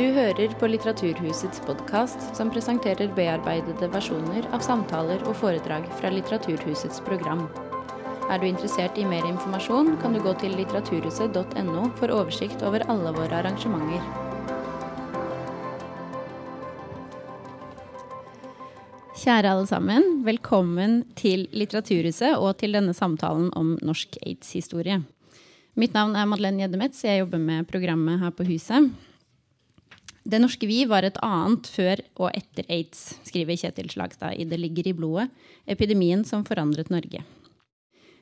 Du hører på Litteraturhusets podkast, som presenterer bearbeidede versjoner av samtaler og foredrag fra Litteraturhusets program. Er du interessert i mer informasjon, kan du gå til litteraturhuset.no for oversikt over alle våre arrangementer. Kjære alle sammen, velkommen til Litteraturhuset og til denne samtalen om norsk aids-historie. Mitt navn er Madeleine Gjeddemetz, jeg jobber med programmet her på huset. Det norske vi var et annet før og etter aids, skriver Kjetil Slagstad i Det ligger i blodet, epidemien som forandret Norge.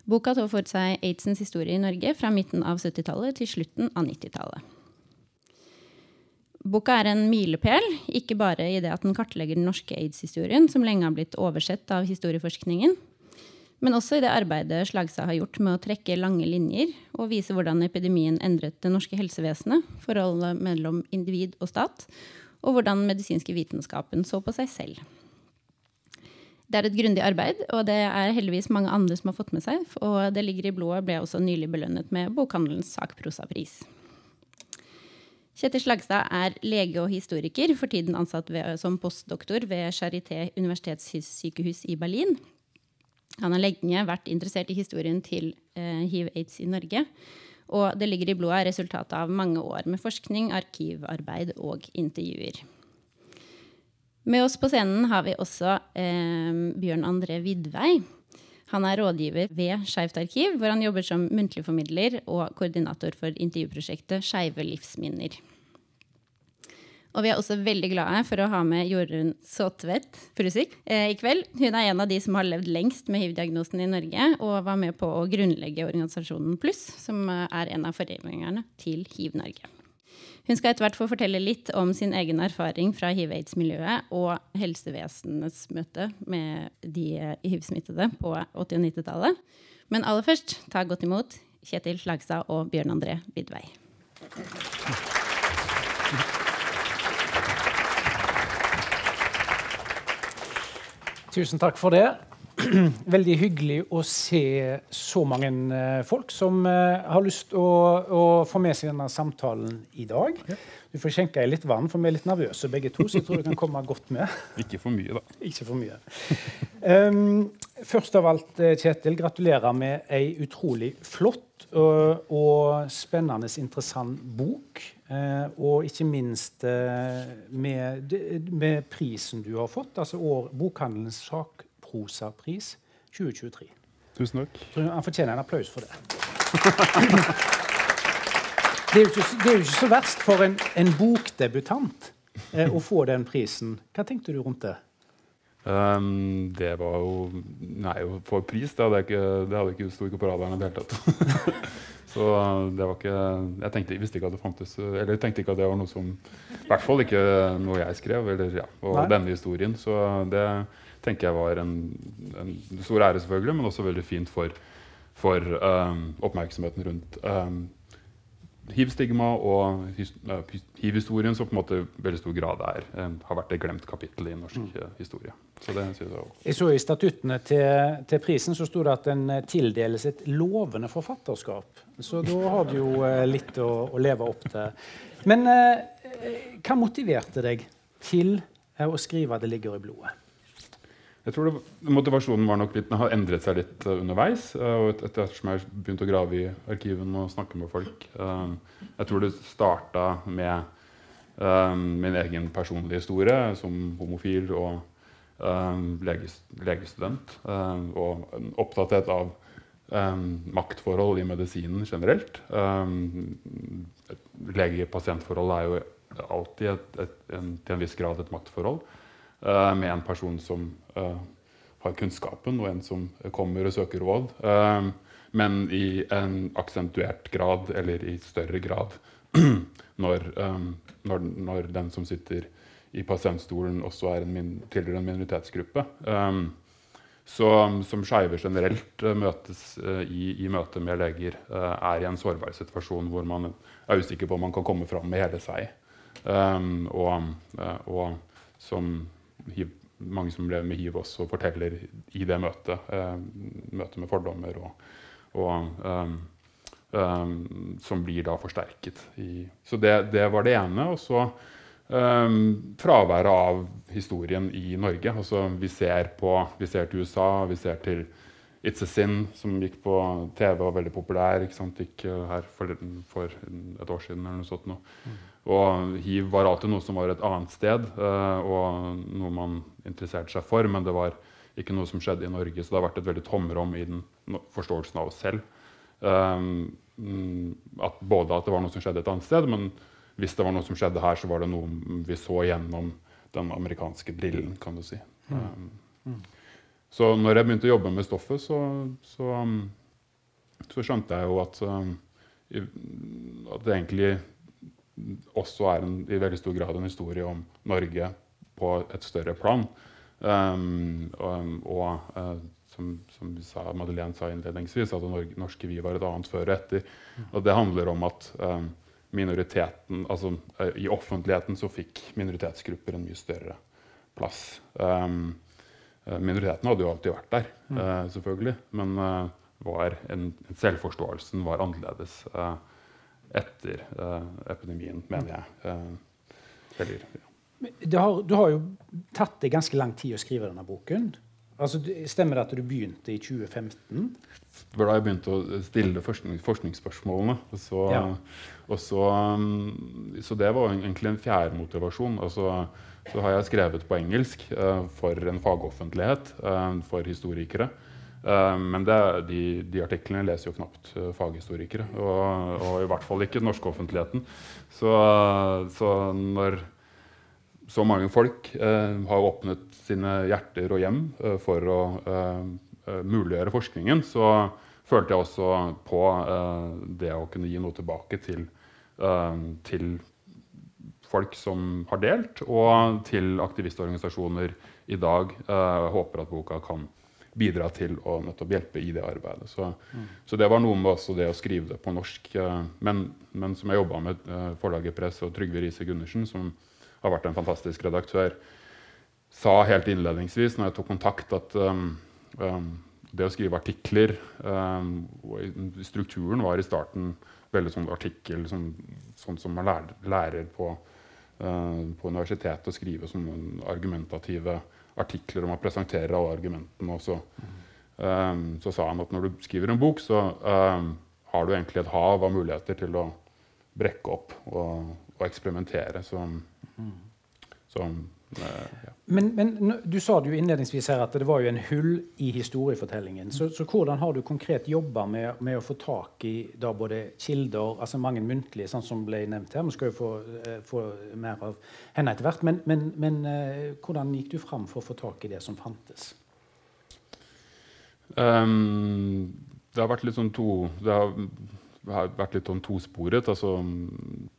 Boka tar for seg aidsens historie i Norge fra midten av 70-tallet til slutten av 90-tallet. Boka er en milepæl, ikke bare i det at den kartlegger den norske aids-historien, som lenge har blitt oversett av historieforskningen, men også i det arbeidet Slagstad har gjort med å trekke lange linjer og vise hvordan epidemien endret det norske helsevesenet, forholdet mellom individ og stat, og hvordan medisinske vitenskapen så på seg selv. Det er et grundig arbeid, og det er heldigvis mange andre som har fått med seg. Og Det ligger i blodet ble også nylig belønnet med bokhandelens sakprosapris. Kjetil Slagstad er lege og historiker, for tiden ansatt ved, som postdoktor ved Charité universitetssykehus i Berlin. Han har lenge vært interessert i historien til eh, hiv-aids i Norge. Og det ligger i blodet er resultatet av mange år med forskning, arkivarbeid og intervjuer. Med oss på scenen har vi også eh, Bjørn André Vidvei. Han er rådgiver ved Skeivt arkiv, hvor han jobber som muntlig formidler og koordinator for intervjuprosjektet Skeive livsminner. Og vi er også veldig glade for å ha med Jorunn Saatvedt Prusik eh, i kveld. Hun er en av de som har levd lengst med hiv-diagnosen i Norge, og var med på å grunnlegge organisasjonen Pluss, som er en av foreningene til Hiv-Norge. Hun skal etter hvert få fortelle litt om sin egen erfaring fra hiv-aids-miljøet og helsevesenets møte med de hiv-smittede på 80- og 90-tallet. Men aller først, ta godt imot Kjetil Slagstad og Bjørn André Bidvei. Tusen takk for det. veldig hyggelig å se så mange uh, folk som uh, har lyst til å, å, få med seg denne samtalen i dag. Du får skjenke deg litt vann, for vi er litt nervøse begge to. så jeg tror du kan komme godt med. Ikke for mye, da. Ikke for mye. Um, først av alt, eh, Kjetil, gratulerer med ei utrolig flott og, og spennende, interessant bok. Uh, og ikke minst eh, med, med, prisen du har fått, altså år, bokhandelens sak prosapris 2023. Tusen takk. Så han fortjener en applaus for det. Det er jo ikke, er jo ikke så verst for en, en bokdebutant eh, å få den prisen. Hva tenkte du rundt det? Um, det var jo Nei, å få pris, det hadde ikke, det hadde ikke sto ikke på radaren i det hele tatt. så det var ikke Jeg tenkte, visste ikke at det fantes Eller jeg tenkte ikke at det var noe som I hvert fall ikke noe jeg skrev, eller ja, og nei. denne historien. Så det tenker jeg var en, en, stor ære, selvfølgelig, men også veldig fint for, for um, oppmerksomheten rundt um, hiv-stigma og uh, hiv-historien, som på en måte i veldig stor grad er, har vært et glemt kapittel i norsk mm. historie. Så jeg, så I statuttene til, til prisen så sto det at den uh, tildeles et lovende forfatterskap. Så da har du jo uh, litt å, å, leve opp til. Men eh, hva motiverte deg til å skrive 'Det ligger i blodet'? Jeg tror det, Motivasjonen var nok litt, har endret seg litt underveis. Og etter et, som jeg begynte å grave i arkivene og snakke med folk. Jeg tror det starta med min egen personlige historie som homofil og legestudent. og opptatthet av maktforhold i medisinen generelt. Lege-pasient-forhold er jo alltid et, et, en, til en viss grad et maktforhold. Uh, med en person som uh, har kunnskapen, og en som kommer og søker råd. Men i en aksentuert grad, eller i større grad, når, når, når, den som sitter i pasientstolen, også er en min, tilhører en minoritetsgruppe. Um, så, som skeive generelt møtes i, i møte med leger, er i en sårbar situasjon hvor man er usikker på om man kan komme fram med hele seg. Um, og, og som HIV, mange som lever med hiv, også forteller i det møtet. Eh, møtet med fordommer og, og um, um, som blir da forsterket. I, så det, det, var det ene. Og så fraværet av historien i Norge. Altså, vi, ser på, vi ser til USA, vi ser til It's a Sin, som gikk på TV og var veldig populær. ikke sant? Gikk uh, her for, for, et år siden eller noe sånt. Noe. Mm. Og hiv var alltid noe som var et annet sted, uh, og noe man interesserte seg for. Men det var ikke noe som skjedde i Norge, så det har vært et veldig tomrom i den forståelsen av oss selv. Um, at både at det var noe som skjedde et annet sted, men hvis det var noe som skjedde her, så var det noe vi så gjennom den amerikanske brillen, kan du si. Mm. Um, mm. Så når jeg begynte å jobbe med stoffet, så, så, um, så skjønte jeg jo at, um, at, det egentlig også er en, i veldig stor grad en historie om Norge på et større plan. Um, og, og uh, som, som sa, Madeleine sa innledningsvis, at det norske vi var et annet før og etter. Mm. Og det handler om at um, minoriteten altså uh, I offentligheten så fikk minoritetsgrupper en mye større plass. Um, minoriteten hadde jo alltid vært der, uh, selvfølgelig. Men uh, var en, selvforståelsen var annerledes etter epidemien, mener jeg. Eller, ja. har, du har jo tatt det ganske lang tid å skrive denne boken. Altså, stemmer det at du begynte i 2015? Det var da jeg begynte å stille forskning, forskningsspørsmålene. Og så, ja. og så, um, så, det var egentlig en fjerde motivasjon. Altså, så, så har jeg skrevet på engelsk uh, for en fagoffentlighet, uh, for historikere. Uh, men det, de, de, artiklene leser jo knapt uh, faghistorikere. Og, og, i hvert fall ikke den norske offentligheten. Så, så når så mange folk uh, har åpnet sine hjerter og hjem eh, for å eh, eh, muliggjøre forskningen, så følte jeg også på det å kunne gi noe tilbake til, til, folk som har delt, og til aktivistorganisasjoner i dag. Jeg håper at boka kan bidra til å nettopp hjelpe i det arbeidet. Så, mm. så det var noe med også det å skrive det på norsk. Men, men som jeg jobba med forlaget Press og Trygve Riise Gundersen, som har vært en fantastisk redaktør, sa helt innledningsvis når jeg tok kontakt, at um, um, det å skrive artikler um, Strukturen var i starten veldig sånn artikkel, sånn, sånn som man lærer, lærer på, uh, på, universitetet, å skrive sånne argumentative artikler, og man presenterer alle argumentene. Og så, um, så, sa han at når du skriver en bok, så um, har du egentlig et hav av muligheter til å brekke opp og, og eksperimentere. Så, så eh, men, men, du sa det jo innledningsvis her at det var jo en hull i historiefortellingen. Så, så hvordan har du konkret jobba med, med, å få tak i da både kilder, altså mange muntlige, sånn som ble nevnt her Vi skal jo få, uh, få mer av henne etter hvert. Men, men, men uh, hvordan gikk du fram for å få tak i det som fantes? Um, det har vært litt sånn to Det har, har vært litt sånn tosporet. altså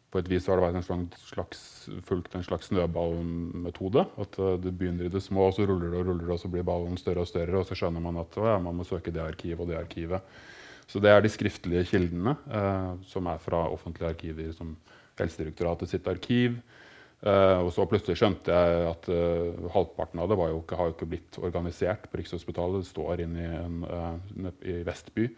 på et vis har det vært en slags, fulgt en slags snøballmetode. At uh, du begynner i det små, og så ruller det og ruller og så blir ballen større og større. Og så skjønner man at ja, man må søke det arkivet og det arkivet. Så det er de skriftlige kildene, eh, som er fra offentlige arkiver, som Helsedirektoratet sitt arkiv. Eh, og så plutselig skjønte jeg at halvparten av det jo ikke, har jo ikke blitt organisert på Rikshospitalet. Det står inne i, en, i Vestby.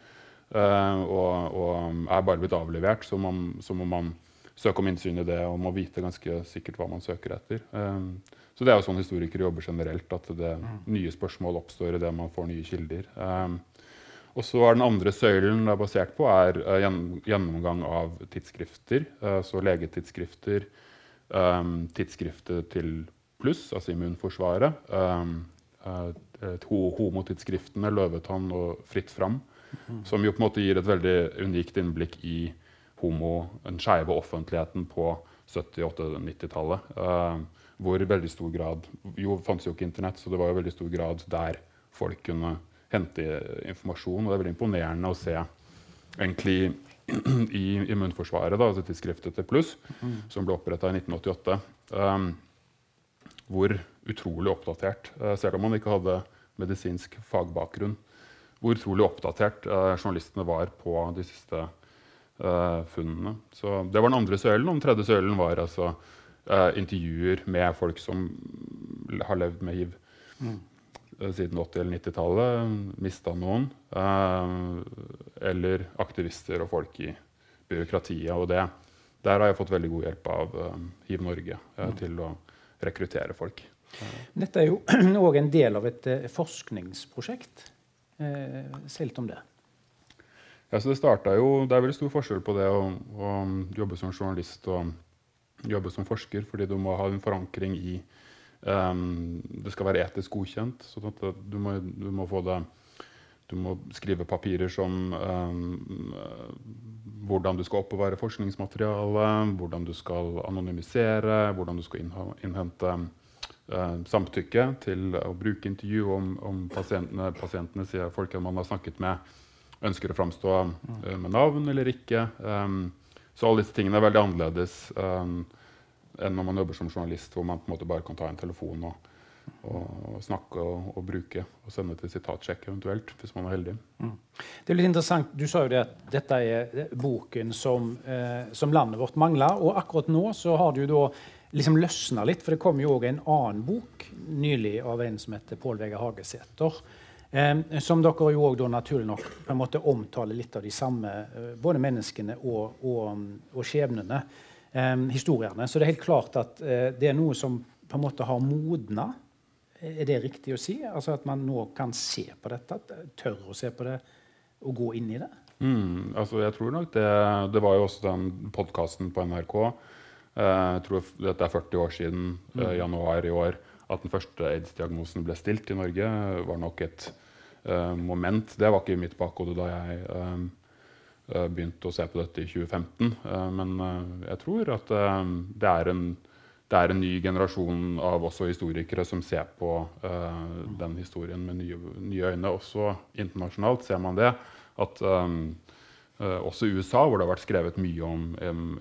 og, og er bare blitt avlevert. som om, som om man søke om innsyn i det og må vite ganske sikkert hva man søker etter. Um, så det er jo sånn historikere jobber generelt, at det, mm. nye spørsmål oppstår i det man får nye kilder. Um, og så er Den andre søylen det er basert på, er uh, gjennomgang av tidsskrifter. Uh, så legetidsskrifter, um, tidsskriftet til pluss, altså Immunforsvaret. Uh, homotidsskriftene Løvetann og Fritt Fram. Mm. Som jo på en måte gir et veldig unikt innblikk i homo, den skeive offentligheten på 70-, 80-, 90-tallet. Uh, hvor veldig stor grad Jo, fantes jo ikke Internett, så det var jo veldig stor grad der folk kunne hente informasjon. Og det er veldig imponerende å se egentlig i Immunforsvaret, da, altså tidsskriftet til Pluss, mm. som ble oppretta i 1988, um, hvor utrolig oppdatert, uh, selv om man ikke hadde medisinsk fagbakgrunn, hvor utrolig oppdatert uh, journalistene var på de siste uh, funnene. Så Det var den andre søylen. Og den tredje søylen var altså uh, intervjuer med folk som har levd med hiv mm. uh, siden 80- eller 90-tallet. Mista noen. eller aktivister og folk i byråkratiet. Og det, der har jeg fått veldig god hjelp av Hiv Norge til å rekruttere folk. Dette er jo òg en del av et forskningsprosjekt. Si litt om det. Ja, så Det jo, det er veldig stor forskjell på det å, å, jobbe som journalist og jobbe som forsker, fordi du må ha en forankring i um, Det skal være etisk godkjent. så du må, du må få det du må skrive papirer som um, hvordan du skal oppbevare forskningsmateriale, hvordan du skal anonymisere, hvordan du skal innhente uh, samtykke til å bruke intervju om, om pasientene, pasientene sier folk man har snakket med, ønsker å framstå uh, med navn eller ikke. Um, så alle disse tingene er veldig annerledes um, enn når man jobber som journalist, hvor man på en måte bare kan ta en telefon og og, snakke og, og, bruke og sende til sitatsjekk eventuelt, hvis man er heldig. Mm. Det er litt interessant, Du sa jo det at dette er boken som, eh, som landet vårt mangler. Og akkurat nå så har du da liksom litt, for det kom jo òg en annen bok nylig av en som heter Pål Vegard Hagesæter. Eh, som dere jo også naturlig nok på en måte omtaler litt av de samme eh, både menneskene og, og, og skjebnene. Eh, historiene. Så det er helt klart at eh, det er noe som på en måte har modna er det riktig å si? Altså At man nå kan se på dette? Tør å se på det og gå inn i det? Mm, altså jeg tror nok det, det var jo også den podkasten på NRK. Eh, jeg tror dette er 40 år siden, eh, mm. januar i år, at den første aids-diagnosen ble stilt i Norge. var nok et moment. Det var ikke i mitt bakhode da jeg uh, begynte å se på dette i 2015. Uh, men jeg tror at det er en det er en ny generasjon av også historikere som ser på den historien med nye, nye, øyne. Også internasjonalt ser man det. At også i USA, hvor det har vært skrevet mye om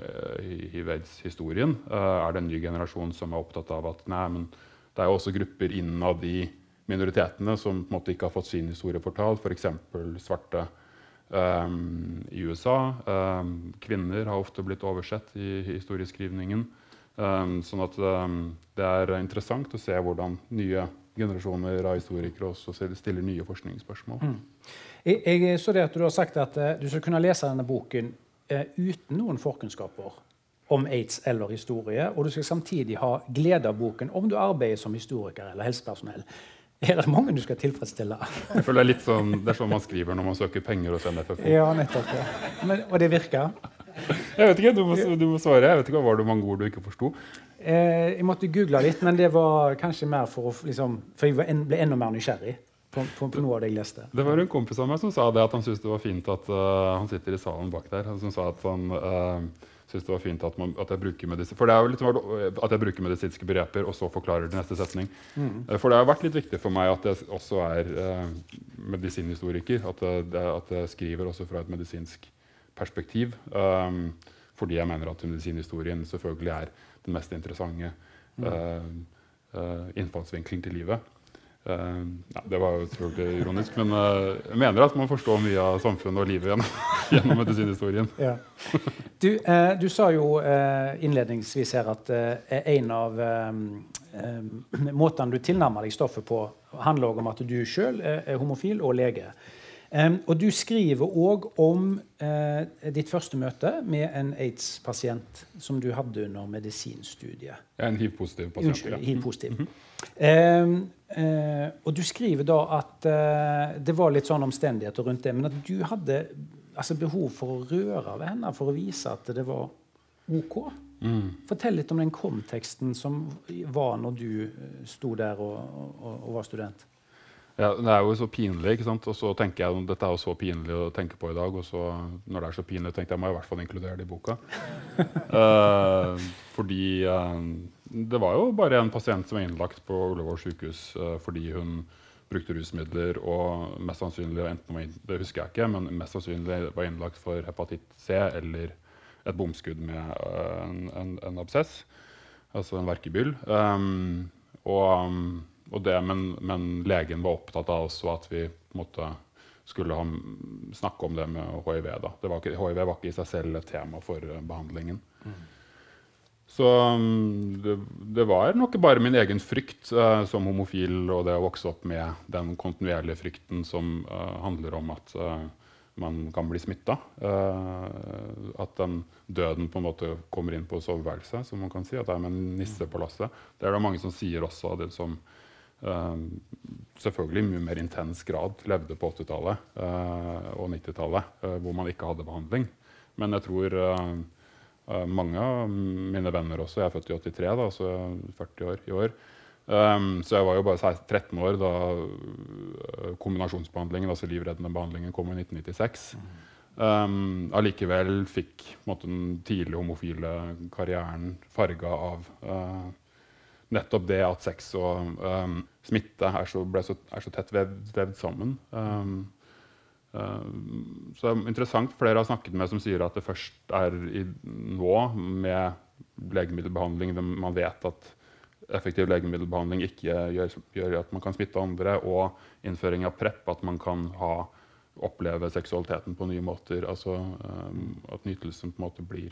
hiv-aids-historien, er det en ny generasjon som er opptatt av at nei, men det er jo også grupper innad i minoritetene som på en måte ikke har fått sin historie fortalt, f.eks. For svarte um, i USA. kvinner har ofte blitt oversett i historieskrivningen. Um, sånn at um, det er interessant å se hvordan nye generasjoner av historikere også stiller nye forskningsspørsmål. Mm. Jeg, jeg, så det at Du har sagt at uh, du skal kunne lese denne boken uh, uten noen forkunnskaper om aids eller historie, og du skal samtidig ha glede av boken om du arbeider som historiker eller helsepersonell. Er det mange du skal tilfredsstille? Jeg føler Det er litt sånn, det er sånn man skriver når man søker penger hos NFFO. Ja, nettopp. Ja. Men, og det virker? Jeg vet ikke, du må, du må svare. Jeg vet ikke, Var det mange ord du ikke forsto? Eh, jeg måtte google litt, men det var kanskje mer for å liksom, For jeg ble enda mer nysgjerrig. På, på, på, noe av det jeg leste. Det var en kompis av meg som sa det at han syntes det var fint at uh, han sitter i salen bak der. Som sa at han uh, syns det var fint at, man, at, jeg bruker medisin For det er jo litt at jeg bruker medisinske begreper og så forklarer det neste setning. Mm. Uh, for det har vært litt viktig for meg at jeg også er medisinhistoriker. At, at jeg skriver også fra et medisinsk perspektiv. Um, fordi jeg mener at medisinhistorien selvfølgelig er den mest interessante uh, uh, innfallsvinkelen til livet. Uh, ja, det var jo selvfølgelig ironisk, men jeg mener at man forstår mye av samfunnet og livet gjennom, gjennom medisinhistorien. Ja. Du, du, sa jo innledningsvis her at en av måtene du tilnærmer deg stoffet på, handler om at du sjøl er homofil og lege. Um, og du skriver òg om uh, ditt første møte med en aids-pasient som du hadde under medisinstudiet. Ja, en hiv-positiv pasient. Unnskyld, hiv-positiv. Mm -hmm. um, uh, og du skriver da at eh, det var litt sånn omstendigheter rundt det, men at du hadde altså, behov for å røre ved henne for å vise at det var OK. Mm. Fortell litt om den konteksten som var når du sto der og, og, og var student. Ja, Det er jo så pinlig. ikke sant? Og så tenker jeg dette er jo så pinlig å tenke på i dag. Og så når det er så pinlig, tenkte jeg må jeg i hvert fall inkludere det i boka. uh, fordi uh, det var jo bare en pasient som var innlagt på Ullevål sykehus uh, fordi hun brukte rusmidler og mest sannsynlig enten det husker jeg ikke, men mest sannsynlig var innlagt for hepatitt C eller et bomskudd med en, en, en absess, altså en verkebyll. Um, og og det, men, men, legen var opptatt av også at vi måtte, skulle ha, snakke om det med hiv. Det var ikke, hiv var ikke i seg selv et tema for uh, behandlingen. Mm. Så um, det, det, var nok bare min egen frykt uh, som homofil og det å vokse opp med den kontinuerlige frykten som uh, handler om at man kan bli smitta. at den døden på en måte kommer inn på soveværelset, som man kan si. At det er med en nisse på lasset. Det er det mange som sier også, det som selvfølgelig i mye mer intens grad levde på 80-tallet og 90-tallet, hvor man ikke hadde behandling. Men jeg tror mange av mine venner også Jeg er født i 83, da, så 40 år i år. Um, så jeg var jo bare 13 år da kombinasjonsbehandlingen, altså livreddende behandlingen, kom i 1996. Um, allikevel fikk måte, den tidlige homofile karrieren farga av uh, nettopp det at sex og um, smitte er så, så, er så tett vevd, vevd sammen. Um, så det er interessant. Flere har snakket med som sier at det først er i, nå, med legemiddelbehandling, man vet at effektiv legemiddelbehandling ikke gjør, gjør, at man kan smitte andre, og innføring av PREP, at man kan ha, oppleve seksualiteten på nye måter. Altså um, at nytelsen på en måte blir,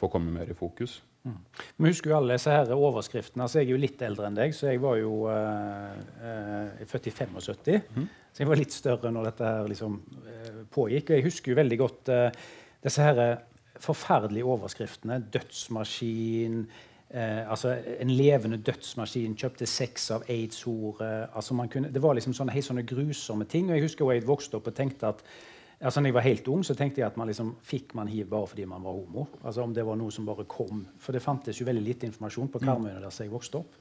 får komme mer i fokus. Mm. Vi husker jo alle disse her overskriftene. altså Jeg er jo litt eldre enn deg, så jeg var jo uh, uh, født i 75. Mm. Så jeg var litt større når dette her liksom uh, pågikk. Og jeg husker jo veldig godt disse her forferdelige overskriftene. Dødsmaskin, Eh, altså En levende dødsmaskin kjøpte sex av aids-hore. Altså det var liksom sånne, helt sånne grusomme ting. og Jeg husker jo jeg vokste opp og tenkte at altså når jeg var helt ung, så tenkte jeg at man liksom, fikk man hiv bare fordi man var homo. Altså Om det var noe som bare kom. For det fantes jo veldig lite informasjon på Karmøyene der jeg vokste opp.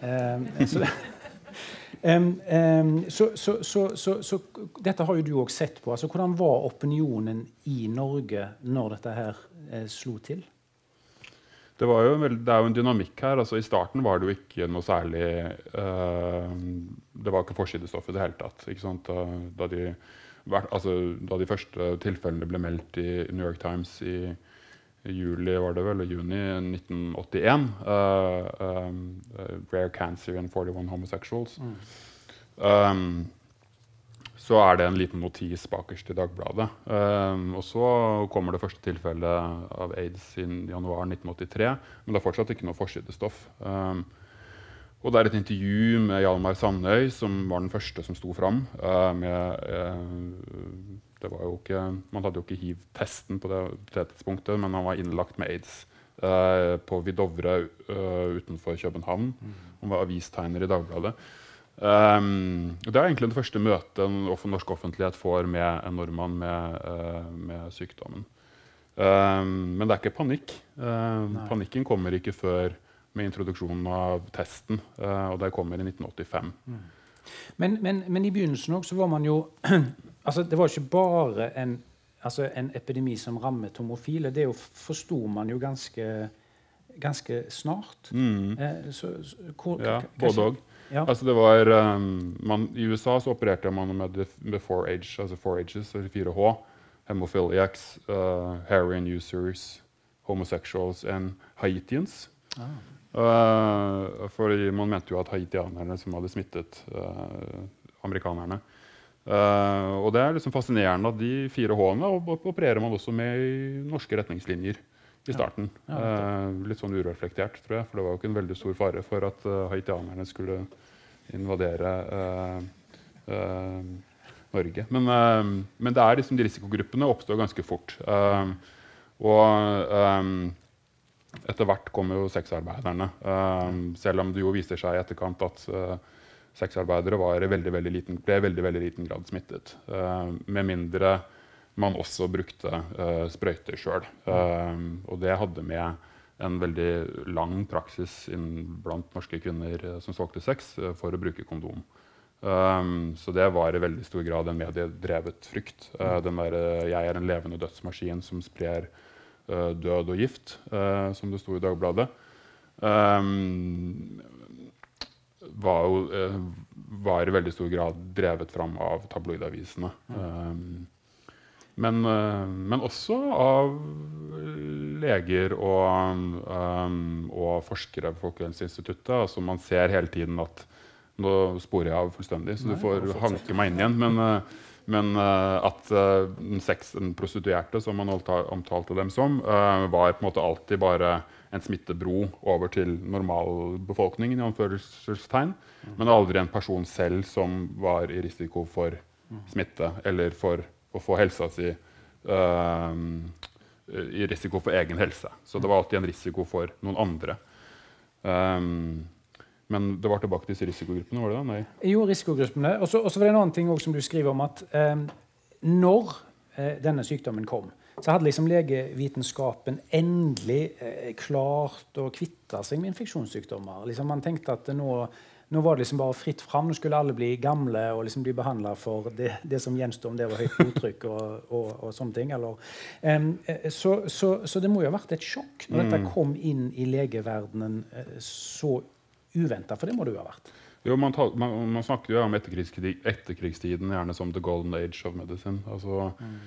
Um, så, um, um, så, så, så, dette har jo du òg sett på. altså Hvordan var opinionen i Norge når dette her eh, slo til? det, veld, det, er jo en dynamikk her. altså I starten var det jo ikke noe særlig uh, Det var ikke forsidestoff i det hele tatt. Da, da, de, altså, da, de, første tilfellene ble meldt i New York Times i, juli var det vel, juni 1981 uh, um, Rare cancer in 41 homosexuals. Mm. Um, så er det en liten notis bakerst i Dagbladet. Um, og så kommer det første tilfellet av aids i januar 1983. Men det er fortsatt ikke noe forsidestoff. Um, og det er et intervju med Hjalmar Sandøy, som var den første som sto fram. Uh, med, uh, det var jo ikke, man hadde jo ikke hiv-testen på det, det, tidspunktet, men han var innlagt med aids uh, på Vidovre utenfor København. Mm. Han var avistegner i Dagbladet. Um, det er egentlig det første møtet en norsk offentlighet får med en nordmann med, med sykdommen. Um, men det er ikke panikk. Panikken kommer ikke før med introduksjonen av testen, uh, og det kommer i 1985. Mm. Men, men, men, i begynnelsen også, var man jo altså Det var ikke bare en, altså en epidemi som rammet homofile. Det forsto man jo ganske, ganske snart. Mm. Eh, så, så, hvor, ja, både òg. Ja. Altså det var, um, man, I USA så opererte man med, the, four age, altså four ages, altså 4H. Hemophiliacs, uh, heroin users, homosexuals and Haitians. Ah. Uh, for man mente jo at haitianerne som hadde smittet uh, amerikanerne. Uh, og det er liksom fascinerende at de fire H-ene opererer man også med i norske retningslinjer i starten. Ja. Ja, litt sånn ureflektert, tror jeg. For det var jo ikke en veldig stor fare for at haitianerne skulle invadere Norge. Men, men, det er liksom de risikogruppene oppstår ganske fort. og etter hvert kommer jo sexarbeiderne. selv om det jo viser seg i etterkant at sexarbeidere var veldig, veldig liten, ble i veldig, veldig liten grad smittet. med mindre man også brukte uh, sprøyter sjøl. Uh, eh, og det hadde med en veldig lang praksis blant norske kvinner uh, som solgte sex, for å bruke kondom. Um, så det var i veldig stor grad en mediedrevet frykt. den der, 'jeg er en levende dødsmaskin som sprer død og gift', som det sto i Dagbladet. Um, var, jo, var i veldig stor grad drevet fram av tabloidavisene. Men, eh, men, også av leger og, og forskere ved Folkehelseinstituttet. Altså man ser hele tiden at Nå sporer jeg av fullstendig, så du får hanke meg inn igjen. Men, men uh, at uh, sex, den prostituerte, som man omtalte dem som, var på en måte alltid bare en smittebro over til normalbefolkningen. Mm. Men aldri en person selv som var i risiko for smitte eller for å få helsa si uh, i risiko for egen helse. Så det var alltid en risiko for noen andre. Um, men det var tilbake til disse risikogruppene? var det da? Nei. Jo, risikogruppene. Og så var det en annen ting som du skriver om at eh, når eh, denne sykdommen kom, så hadde liksom legevitenskapen endelig eh, klart å kvitte seg med infeksjonssykdommer. Liksom man tenkte at nå, nå, var det liksom bare fritt fram. Nå skulle alle bli gamle og liksom bli behandla for det, det, som gjensto, om det var høyt blodtrykk og, og, og, sånne ting. Eller, um, så, så, så, det må jo ha vært et sjokk når dette mm. kom inn i legeverdenen eh, så uventa, for det må det jo ha vært. Jo, man, tar, man, man, snakker jo om etterkrigstiden gjerne som the golden age of medicine. Altså, mm.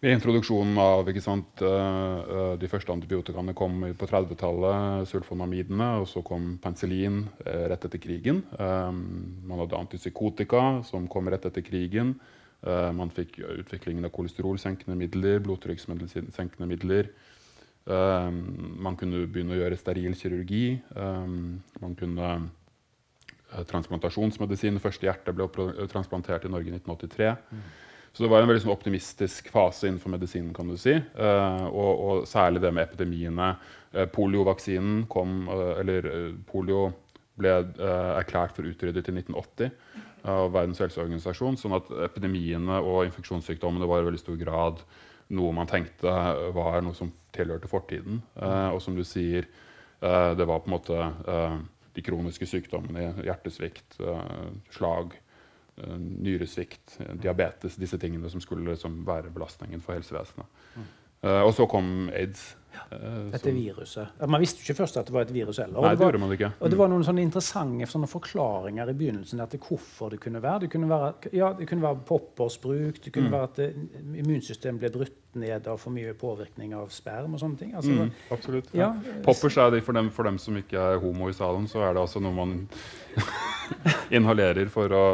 I introduksjonen av sant, eh, eh, de første antibiotikaene kom på 30-tallet, sulfonamidene, og så kom penicillin eh, rett etter krigen. Man hadde antipsykotika, som kom rett etter krigen. Man fikk utviklingen av kolesterolsenkende midler, blodtrykkssenkende midler. Man kunne begynne å gjøre steril kirurgi. Man kunne Transplantasjonsmedisin. Det første hjertet ble transplantert i Norge i 1983. Mm. Så det var en veldig sånn optimistisk fase innenfor medisinen. kan du si. Uh, og, og, særlig det med epidemiene. Uh, poliovaksinen kom, uh, eller polio ble erklært for utryddet i 1980 av Verdens helseorganisasjon. Sånn at epidemiene og infeksjonssykdommene var i veldig stor grad noe man tenkte var noe som tilhørte fortiden. og som du sier, det var på en måte de kroniske sykdommene, hjertesvikt, slag Eh, nyresvikt, eh, diabetes, disse tingene som skulle liksom være belastningen for helsevesenet. Mm. Uh, og så kom aids. Uh, Dette viruset. Man visste ikke først at det var et virus heller. Nei, det, var, det ikke. Mm. Og det var noen sånne interessante sånne forklaringer i begynnelsen til hvorfor det kunne være. Det kunne være, ja, det kunne være poppersbruk, det kunne mm. være at immunsystemet ble brutt ned av for mye påvirkning av sperm og sånne ting. Altså, mm, absolutt. Ja. Poppers er det for dem, for dem, som ikke er homo i salen, så er det altså noe man inhalerer for å,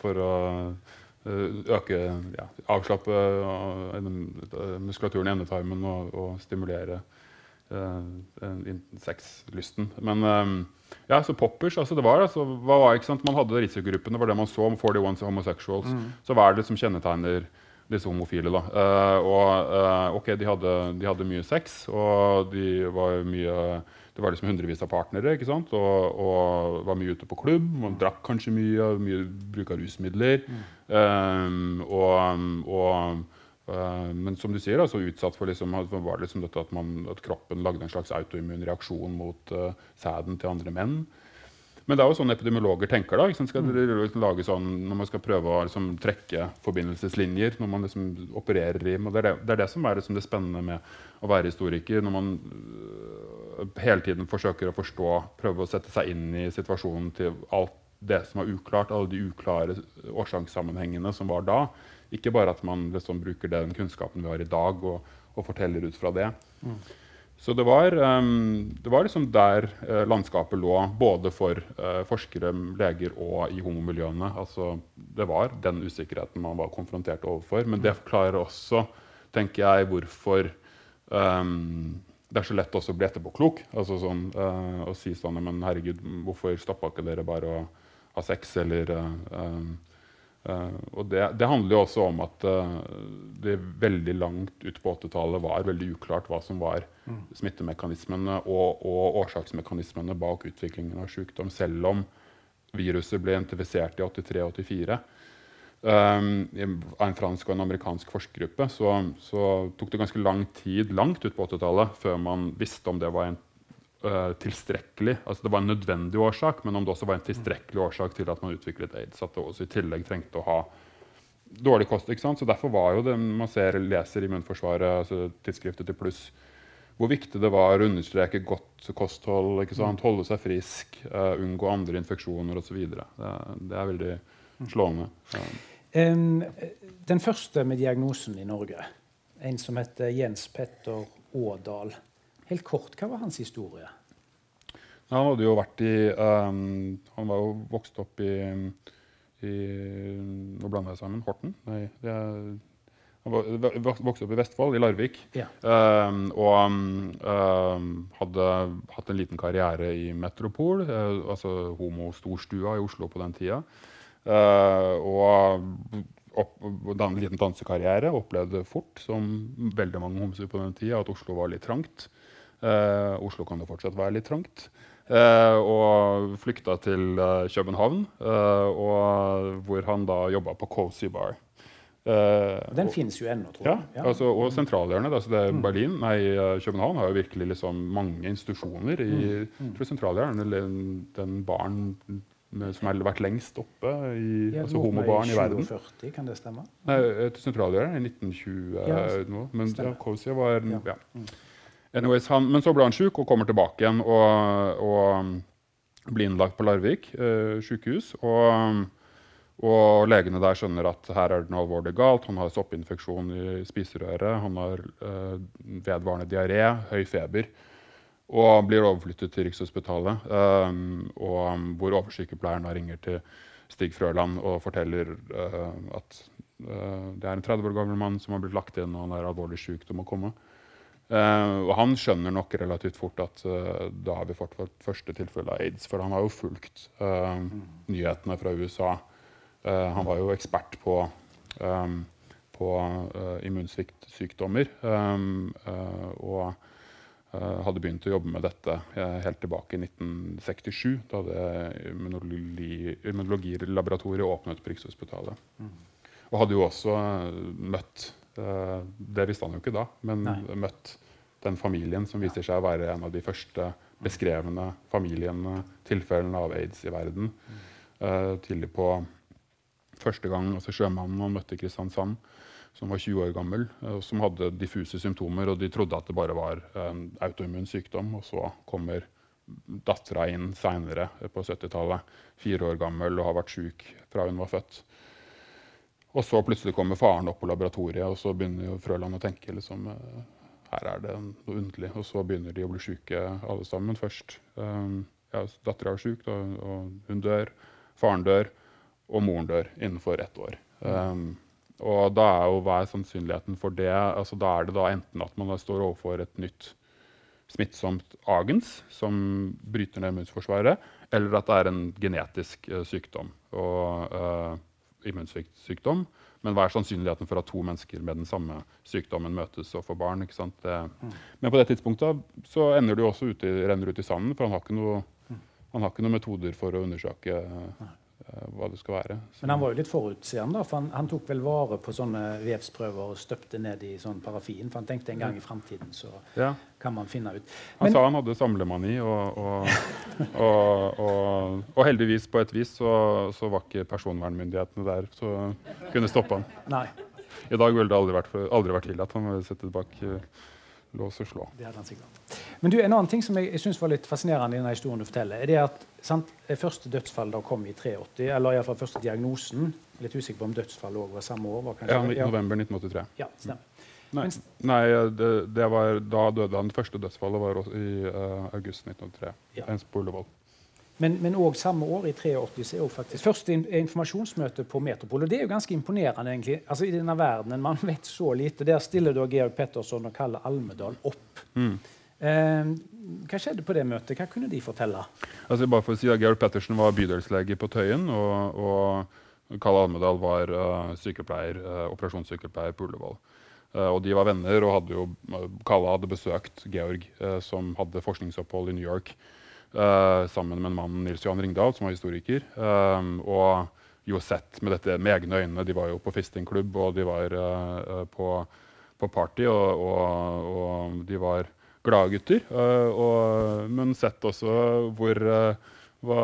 for å eh, øke ja, Avslappe uh, muskulaturen i endetarmen og, og stimulere uh, sexlysten. Men um, ja, så poppers altså det var, altså, hva var, ikke sant? Man hadde risikogruppene, var det man så. 41 homosexuals. Mm. Så hva er det som kjennetegner disse homofile. da. Uh, og uh, ok, de hadde, de hadde, mye sex, og de var mye det var liksom hundrevis av partnere ikke sant? Og, og, var mye ute på klubb. Man drakk kanskje mye, mye bruk av rusmidler. Mm. Um, og, og uh, men som du sier, altså, utsatt for liksom, var det liksom dette at, man, at kroppen lagde en slags autoimmun reaksjon mot uh, sæden til andre menn. Men det er jo sånn epidemiologer tenker. da, skal mm. liksom lage sånn, Når man skal prøve å liksom, trekke forbindelseslinjer, når man liksom opererer i det er det, det er det, som er liksom, det spennende med å være historiker. Når man hele tiden forsøker å forstå, prøve å sette seg inn i situasjonen til alt det som var uklart, alle de uklare årsakssammenhengene som var da. Ikke bare at man liksom bruker den kunnskapen vi har i dag, og, og forteller ut fra det. Mm. Så det var, um, det var liksom der uh, landskapet lå, både for uh, forskere, leger og i homomiljøene. Altså, det var den usikkerheten man var konfrontert overfor. Men det forklarer også, tenker jeg, hvorfor um, det er så lett også å bli etterpåklok. Altså sånn, uh, å si sånn Men herregud, hvorfor stoppa ikke dere bare å ha sex, eller um, Uh, og det, det, handler jo også om at uh, det veldig langt ut på 80-tallet var veldig uklart hva som var mm. smittemekanismene og, og, årsaksmekanismene bak utviklingen av sykdom, selv om viruset ble identifisert i 83-84 um, av en fransk og en amerikansk forskergruppe, så, så, tok det ganske lang tid langt ut på 80-tallet før man visste om det var en uh, tilstrekkelig altså Det var en nødvendig årsak, men om det også var en tilstrekkelig årsak til at man utviklet aids. At det også i tillegg trengte å ha dårlig kost. ikke sant? Så Derfor var jo det man ser, leser i Immunforsvaret, altså tidsskriftet til Pluss, hvor viktig det var å understreke godt kosthold, ikke sant? holde seg frisk, uh, unngå andre infeksjoner osv. Det, det er veldig slående. Um, den første med diagnosen i Norge, en som heter Jens Petter Ådal Helt kort, hva var hans historie? Han hadde jo vært i um, Han var jo vokst opp i, i Nå blander jeg sammen. Horten? Nei, det er, han vokste opp i Vestfold, i Larvik. Ja. Um, og um, hadde hatt en liten karriere i Metropol, uh, altså homo-storstua i Oslo på den tida. Uh, og opp, en liten dansekarriere. Opplevde fort, som veldig mange homser på den tida, at Oslo var litt trangt. Uh, Oslo kan jo fortsatt være litt trangt. Uh, og flykta til uh, København, og hvor han da jobba på Cozy Bar. den finnes jo ennå, tror jeg. Ja, ja. Altså, og sentralhjørnet. Altså det mm. Berlin, nei, København har jo virkelig liksom mange institusjoner i mm. mm. sentralhjørnet. Den baren som har vært lengst oppe i ja, altså homobarn i verden. 47, kan det stemme? Nei, til sentralhjørnet i 1920 ja, nå. Men ja, var ja. ja. Mm. Anyways, han, men så ble han sjuk og kommer tilbake igjen og, og blir innlagt på Larvik eh, sykehus. Og, og, legene der skjønner at her er det noe alvorlig galt. Han har soppinfeksjon i spiserøret, han har eh, vedvarende diaré, høy feber. Og blir overflyttet til Rikshospitalet, um, og, hvor oversykepleieren ringer til Stig Frøland og forteller uh, at uh, det er en 30 år gammel mann som har blitt lagt inn og han er alvorlig syk og må komme. Uh, og han skjønner nok relativt fort at da har vi fått vårt første tilfelle av aids. For han har jo fulgt nyhetene fra USA. han var jo ekspert på, um, på immunsviktsykdommer. Um, og hadde begynt å jobbe med dette helt tilbake i 1967, da det immunologi, immunologilaboratoriet åpnet på Rikshospitalet. Mm. Og hadde jo også møtt Eh, det visste han jo ikke da, men Nei. møtt den familien som viser seg å være en av de første beskrevne familiene, tilfellene av aids i verden. Mm. Tidlig på første gang altså sjømannen han møtte i Kristiansand, som var 20 år gammel, uh, som hadde diffuse symptomer, og de trodde at det bare var en autoimmun sykdom. Og så kommer dattera inn seinere, på 70-tallet, fire år gammel og har vært sjuk fra hun var født. Og så plutselig kommer faren opp på laboratoriet, og så begynner Frøland å tenke liksom, eh, her er det noe underlig. Og så begynner de å bli sjuke alle sammen først. Ja, Dattera er sjuk, og hun dør. Faren dør, og moren dør innenfor ett år. Um, og da er jo hva er sannsynligheten for det? Altså, da er det da enten at man står overfor et nytt smittsomt agens som bryter ned immunforsvaret, eller at det er en genetisk uh, sykdom. Og uh, immunsviktsykdom. Men hva er sannsynligheten for at to mennesker med den samme sykdommen møtes og får barn? ikke sant? Mm. Men på det tidspunktet så ender du også ut i, renner ut i sanden, for han har ikke noe, mm. noen metoder for å undersøke Eh, hva det skal være. Så. Men han var jo litt forutseende, for han, han, tok vel vare på sånne vevsprøver og støpte ned i sånn parafin. For han tenkte en gang i framtiden så ja. kan man finne ut. Men, han sa han hadde samlemani, og, og, og, og, heldigvis på et vis så, så, var ikke personvernmyndighetene der så kunne stoppe han. Nei. I dag ville det aldri vært, aldri vært tillatt. Han ville sittet bak uh, lås og slå. Det hadde han sikkert. Men du, en annen ting som jeg, jeg synes var litt fascinerende i denne historien du forteller, er det at sant, første dødsfall da kom i 83, eller iallfall første diagnosen. Litt usikker på om dødsfallet òg var samme år? Var kanskje, ja, november 1983. Ja, stemmer. Nei, nei det, det, var, da døde han. Det første dødsfallet var i uh, august 1983. Ja. På Ullevål. Men òg samme år, i 83, så er også faktisk første informasjonsmøte på Metropol. Og det er jo ganske imponerende, egentlig. Altså I denne verdenen man vet så lite. Der stiller da Georg Petterson og Kalle Almedal opp. Mm. Eh, hva skjedde på det møtet? Hva kunne de fortelle? Altså, bare for å si at Georg Pettersen var bydelslege på Tøyen, og, og Karl Almedal var uh, sykepleier, uh, operasjonssykepleier på Ullevål. Uh, og de var venner, og hadde jo, Kalle hadde besøkt Georg, som hadde forskningsopphold i New York, sammen med en mann, Nils Johan Ringdal, som var historiker. og jo sett med dette med egne øyne. De var jo på fistingklubb, og de var på, på, party, og, og, og de var glade gutter. Uh, og, men sett også hvor, uh, hva,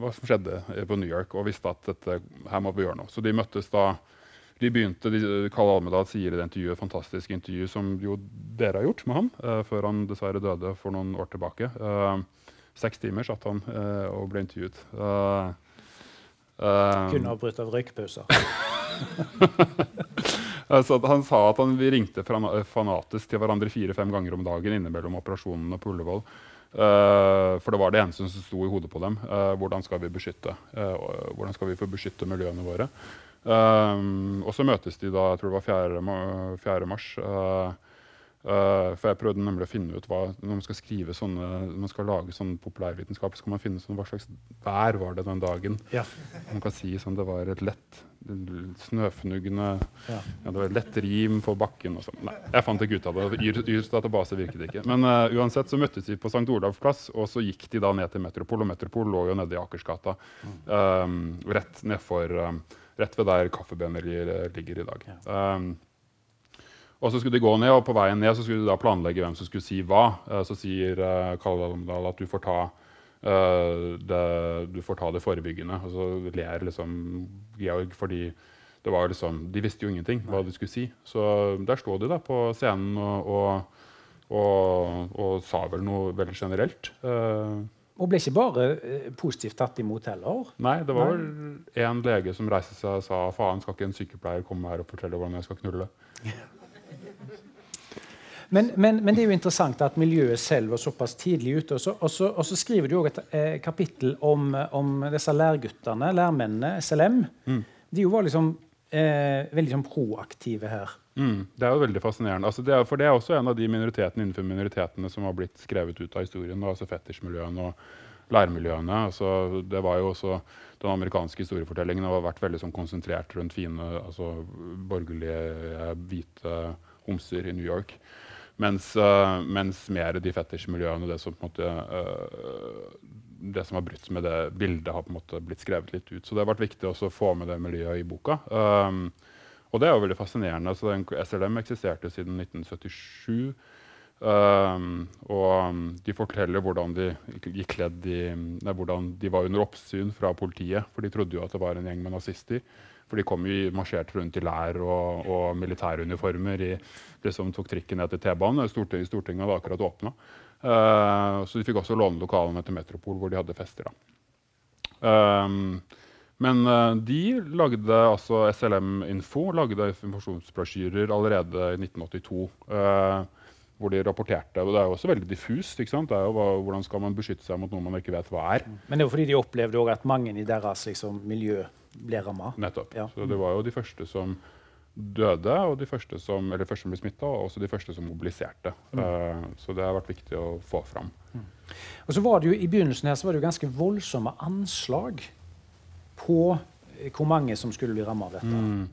hva, som skjedde på New York, og visste at dette, her må vi gjøre noe. Så de møttes da de begynte, de, Kalle Almedal sier i det intervjuet, fantastisk intervju som jo dere har gjort med ham, uh, før han dessverre døde for noen år tilbake. seks timer satt han og ble intervjuet. Kunne ha brutt av røykpauser. Altså, han sa at han, ringte fanatisk til hverandre fire-fem ganger om dagen innimellom operasjonene på Ullevål. Uh, for det var det eneste som sto i hodet på dem. Uh, hvordan skal vi beskytte uh, hvordan skal vi få beskytte miljøene våre? og så møtes de da, jeg tror det var 4. 4. mars. Uh, for jeg prøvde nemlig å finne ut hva Når man skal skrive sånne, når man skal lage sånn populærvitenskap, skal man finne sånn, hva slags vær var det den dagen. Ja. Man kan si sånn, det var et lett snøfnuggende ja. ja. Det var lett rim for bakken og sånn. Nei, jeg fant ikke ut av det. Yr, Yrs database virket ikke. Men uh, uansett så møttes vi på St. Olavs plass, og så gikk de da ned til Metropol. Og Metropol lå jo nede i Akersgata, um, rett nedfor um, Rett ved der Kaffebønner ligger i dag. Ja. Um, og så skulle de gå ned, og på veien ned så skulle de da planlegge hvem som skulle si hva. Uh, så sier uh, at du får ta uh, det, du får ta det forebyggende. Og så ler liksom Georg fordi det var liksom, de visste jo ingenting hva de skulle si. Så der sto de da på scenen og, og, og, og sa vel noe veldig generelt. Uh, og ble ikke bare positivt tatt imot heller? Nei, det var vel en lege som reiste seg og sa faen, skal ikke en sykepleier komme her og fortelle hvordan jeg skal knulle? Men, men, men, det er jo interessant at miljøet selv var såpass tidlig ute. Og så, skriver du òg et eh, kapittel om, om, disse lærguttene, lærmennene, SLM. Mm. De var liksom eh, veldig sånn proaktive her. Mm, det er jo veldig fascinerende. Altså, det er, for det er også en av de minoritetene innenfor minoritetene som har blitt skrevet ut av historien. altså fetisjmiljøene og lærmiljøene. Altså, det var jo også Den amerikanske historiefortellingen har vært veldig sånn, konsentrert rundt fine, altså, borgerlige, hvite homser i New York. Mens, uh, mens mer de fetisjmiljøene, det som måte uh, det som har brutt med det bildet, har på en måte blitt skrevet litt ut. Så det har vært viktig å få med det miljøet i boka. Um, og det er jo veldig fascinerende. Så den, SLM eksisterte siden 1977. Um, og de forteller hvordan de i nei, hvordan de var under oppsyn fra politiet. For de trodde jo at det var en gjeng med nazister. For de kom jo marsjert rundt i lær og, og militæruniformer. I, det som tok trikken ned til T-banen. Stortinget, Stortinget hadde akkurat åpna. Uh, eh, så de fikk også låne lokalene til Metropol, hvor de hadde fester. Um, men uh, de lagde altså SLM Info lagde informasjonsbrosjyrer allerede i 1982. Uh, hvor de rapporterte. og Det er jo også veldig diffust. ikke sant? Det er jo hva, Hvordan skal man beskytte seg mot noe man ikke vet hva er? Men det er jo fordi de opplevde at mange i deres liksom, miljø ble ramma. Nettopp. Ja. Så det var jo de første som døde, og de første som, eller første som ble smitta, og også de første som mobiliserte. Mm. Uh, så det har vært viktig å få fram. Mm. Og så var det jo, I begynnelsen her så var det jo ganske voldsomme anslag på hvor mange som skulle bli ramma av dette. Mm.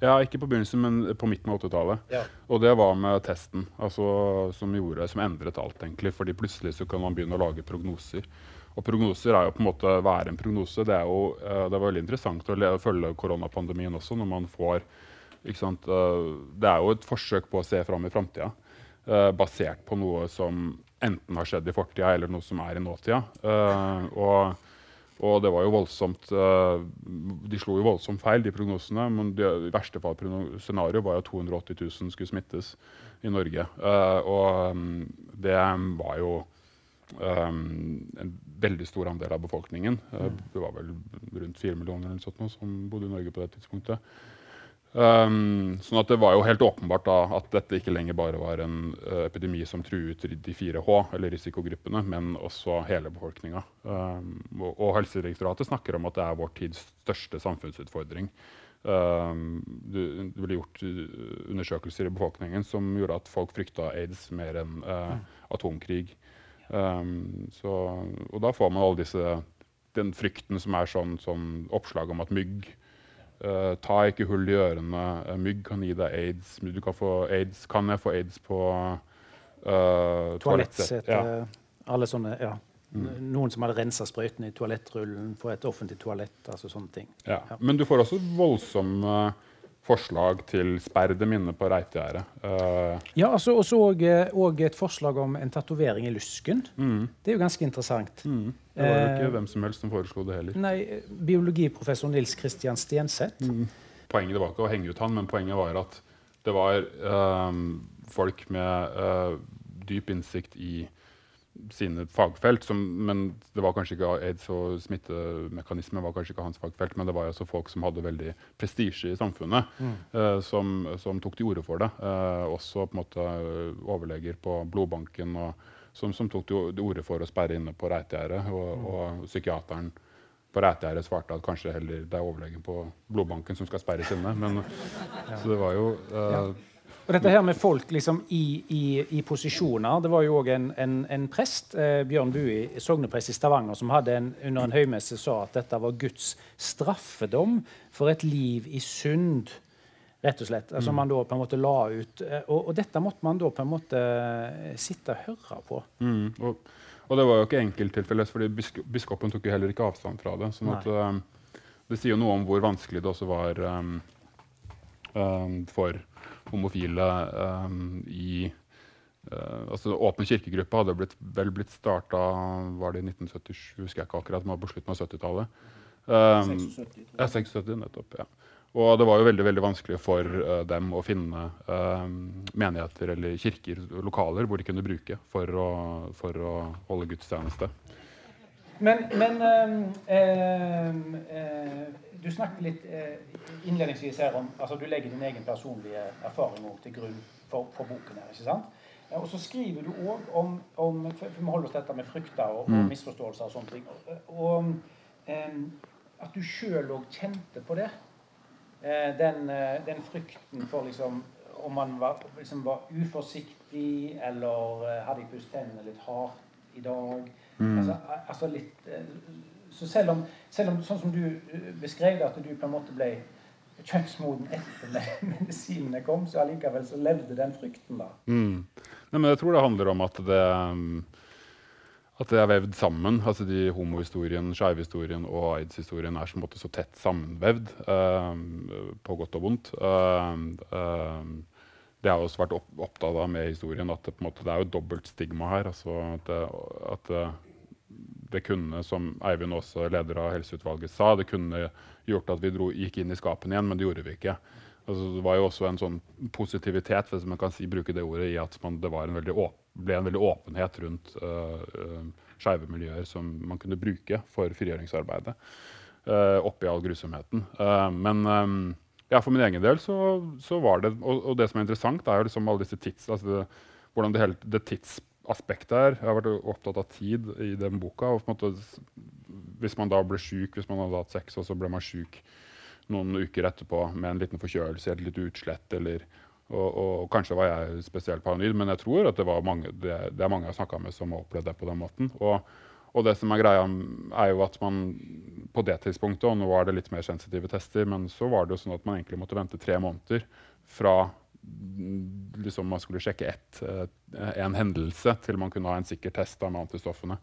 Ja, ikke på begynnelsen, men på midten av 80-tallet. Ja. Og det var med testen altså, som, gjorde, som endret alt, egentlig. Fordi plutselig så kan man begynne å lage prognoser. Og prognoser er jo på en måte være en prognose. Det er jo uh, det var veldig interessant å følge koronapandemien også, når man får uh, Det er jo et forsøk på å se fram i framtida, uh, basert på noe som enten har skjedd i fortida, eller noe som er i nåtida. og og det var jo voldsomt De slo jo voldsomt feil, de prognosene. Men det verste fall scenarioet var jo 280 000 skulle smittes i Norge. og um, det var jo um, en veldig stor andel av befolkningen. Uh, det var vel rundt 4 millioner eller sånt, som bodde i Norge på det tidspunktet. Um, sånn at Det var jo helt åpenbart da at dette ikke lenger bare var en uh, epidemi som truet de 4H, eller risikogruppene, men også hele befolkninga. Um, og, og, Helsedirektoratet snakker om at det er vår tids største samfunnsutfordring. Um, det, det, ble gjort undersøkelser i befolkningen som gjorde at folk frykta aids mer enn uh, atomkrig. Så, og da får man all disse den frykten som er sånn, sånn oppslag om at mygg uh, Ta ikke hull i ørene. Uh, mygg kan gi deg aids. Du kan få aids. Kan jeg få aids på uh, toalettsetet? Ja. Alle sånne, ja. Mm. Noen som hadde rensa sprøytene i toalettrullen på et offentlig toalett. altså sånne ting. Ja. Men du får også voldsomme forslag til sperrede minne på reitegjerdet. Uh, ja, altså, og så òg et forslag om en tatovering i lusken. Mm. Det er jo ganske interessant. Mm. Det var jo ikke uh, hvem som helst som foreslo det heller. Nei, Biologiprofessor Nils Kristian Stenseth. Mm. Poenget var ikke å henge ut han, men poenget var at det var uh, folk med dyp innsikt i sine fagfelt. Som, men det var kanskje ikke aids og smittemekanisme var kanskje ikke hans fagfelt, men det var altså folk som hadde veldig prestisje i samfunnet, mm. uh, som, som, tok til orde for det. Uh, også på en måte overleger på blodbanken og, som, som, tok til orde for å sperre inne på Reitgjerdet. Og, mm. og, psykiateren på Reitgjerdet svarte at kanskje heller det er overlegen på blodbanken som skal sperres inne. Men, ja. Så det var jo uh, Og dette her med folk liksom i, i, i posisjoner Det var jo òg en, en, en, prest, eh, Bjørn Bui, sogneprest i Stavanger, som hadde en, under en høymesse sa at dette var Guds straffedom for et liv i synd. Rett og slett. Altså mm. man da på en måte la ut, eh, og, og, dette måtte man da på en måte eh, sitte og høre på. Mm. Og, og, det var jo ikke enkelttilfeller, fordi biskopen tok jo heller ikke avstand fra det. sånn at um, Det sier jo noe om hvor vanskelig det også var um, for homofile um, i uh, altså Åpen kirkegruppe hadde blitt, vel blitt starta var det i 1977, husker jeg ikke akkurat, men på slutten av 70-tallet. Um, 76, ja, 76, nettopp, ja. Og det var jo veldig veldig vanskelig for uh, dem å finne uh, menigheter eller kirker, lokaler, hvor de kunne bruke for å, for å holde gudstjeneste. Men, men uh, du snakket litt eh, innledningsvis her om altså Du legger din egen personlige erfaring til grunn for, for, boken. her, ikke sant? Og så skriver du òg om, om, for Vi må holde oss dette med frykter og, og mm. misforståelser og sånne ting. Og, og um, at du sjøl òg kjente på det. Uh, den, uh, den, frykten for liksom om man var, liksom var uforsiktig, eller hadde jeg pusset tennene litt hardt i dag. Mm. Altså, altså litt så selv om, selv om, sånn som du beskrev det, at du på en måte ble kjønnsmoden etter medisinene kom, så allikevel så levde den frykten, da. Mm. Nei, men jeg tror det handler om at det, mm, at det er vevd sammen. altså de Homohistorien, skeivehistorien og aids-historien er så, så tett sammenvevd, uh, på godt og vondt. Uh, uh, det har jeg også vært opp, opptatt av med historien, at det, måte, det er jo dobbelt stigma her. altså At, at det kunne, som Eivind også, leder av helseutvalget, sa, det kunne gjort at vi dro, gikk inn i skapene igjen, men det gjorde vi ikke. Altså, det var jo også en sånn positivitet hvis man kan si, bruke det ordet, i at man, det en ble en veldig åpenhet rundt uh, skeive miljøer som man kunne bruke for frigjøringsarbeidet. Uh, oppi all grusomheten. Uh, men um, ja, for min egen del så, så var det og, og, det som er interessant, er jo liksom alle disse tids, altså det, hvordan det, hele, det tids aspekt der. Jeg har vært opptatt av tid i den boka. og på en måte, Hvis man da ble syk, hvis man hadde hatt sex, og så ble man syk noen uker etterpå med en liten forkjølelse, eller litt utslett, eller, og, og, kanskje var jeg spesielt paranoid, men jeg tror at det, mange, det, det er mange jeg har snakka med som har opplevd det på den måten. Og, og, det som er greia, er jo at man på det tidspunktet, og nå var det litt mer sensitive tester, men så var det jo sånn at man egentlig måtte vente tre måneder fra liksom man skulle sjekke ett, eh, en hendelse til man kunne ha en sikker test av antistoffene.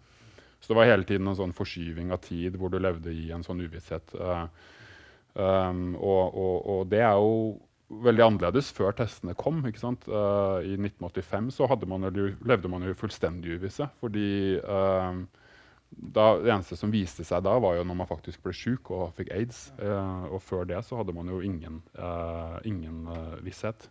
Så det var hele tiden en sånn forskyving av tid hvor du levde i en sånn uvisshet. Um, og, og, og, det er jo veldig annerledes før testene kom. ikke sant? Uh, I 1985 så man, levde man jo fullstendig uvisse. fordi uh, da, det eneste som viste seg da, var jo når man faktisk ble sjuk og fikk aids. Eh, og før det så hadde man jo ingen, eh, ingen eh, visshet.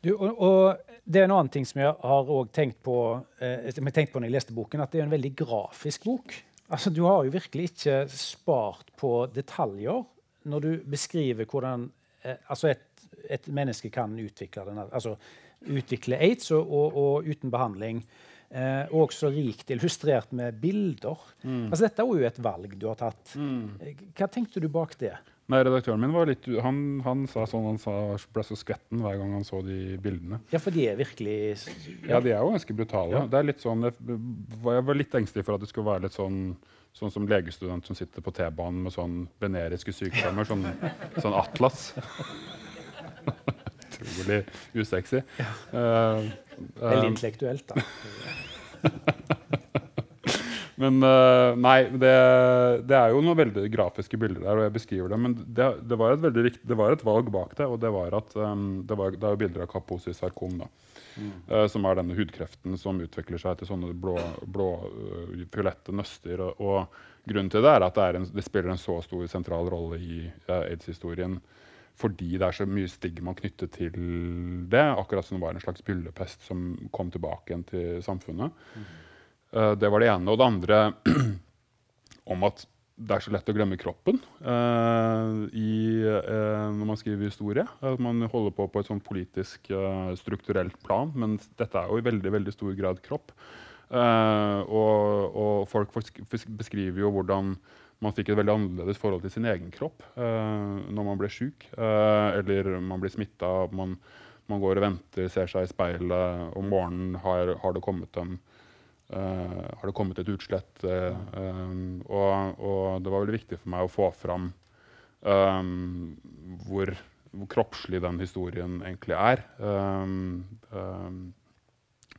Du, og, og, det er en annen ting som jeg har tenkt på, eh, jeg tenkt på når jeg leste boken, at det er en veldig grafisk bok. Altså, Du har jo virkelig ikke spart på detaljer når du beskriver hvordan eh, altså et, et, menneske kan utvikle, denne, altså, utvikle aids og, og, og uten behandling. Eh, og også rikt illustrert med bilder. Mm. Altså, dette er jo et valg du har tatt. Mm. Eh, hva tenkte du bak det? Nei, Redaktøren min var litt, han, han sa sånn, han sa, ble så skvetten hver gang han så de bildene. Ja, for de er virkelig Ja, ja de er jo ganske brutale. Ja. Det er litt sånn, jeg, jeg var litt engstelig for at det skulle være litt sånn Sånn som legestudent som sitter på T-banen med sånn veneriske sykdommer. Sånn, sånn atlas. Utrolig usexy. Ja. Uh, Veldig eh, intellektuelt, da. men uh, nei, det, det, er jo noen veldig grafiske bilder der, og jeg beskriver det. Men det, det, var, et veldig, det var et valg bak det, og det var at um, det, var, det er jo bilder av Kaposi sarkom. da. Mm. Uh, som er denne hudkreften som utvikler seg til sånne blå, blå uh, fiolette nøster. Og, og, grunnen til det er at det, er en, det spiller en så stor sentral rolle i uh, aids-historien fordi det er så mye stigma knyttet til det. Akkurat som det var en slags byllepest som kom tilbake igjen til samfunnet. Mm. Uh, det var det ene. Og det andre om at det er så lett å glemme kroppen uh, i, uh, når man skriver historie. At man holder på på et sånn politisk, strukturelt plan, men dette er jo i veldig, veldig stor grad kropp. og, og folk beskriver jo hvordan man fikk et veldig annerledes forhold til sin egen kropp uh, når man ble sjuk. Uh, eller man blir smitta. Man, Man går og venter, ser seg i speilet. Om morgenen har, har, det, kommet en, uh, har det kommet et utslett. Um, og, og, det var veldig viktig for meg å få fram um, hvor, hvor, kroppslig den historien egentlig er. Um,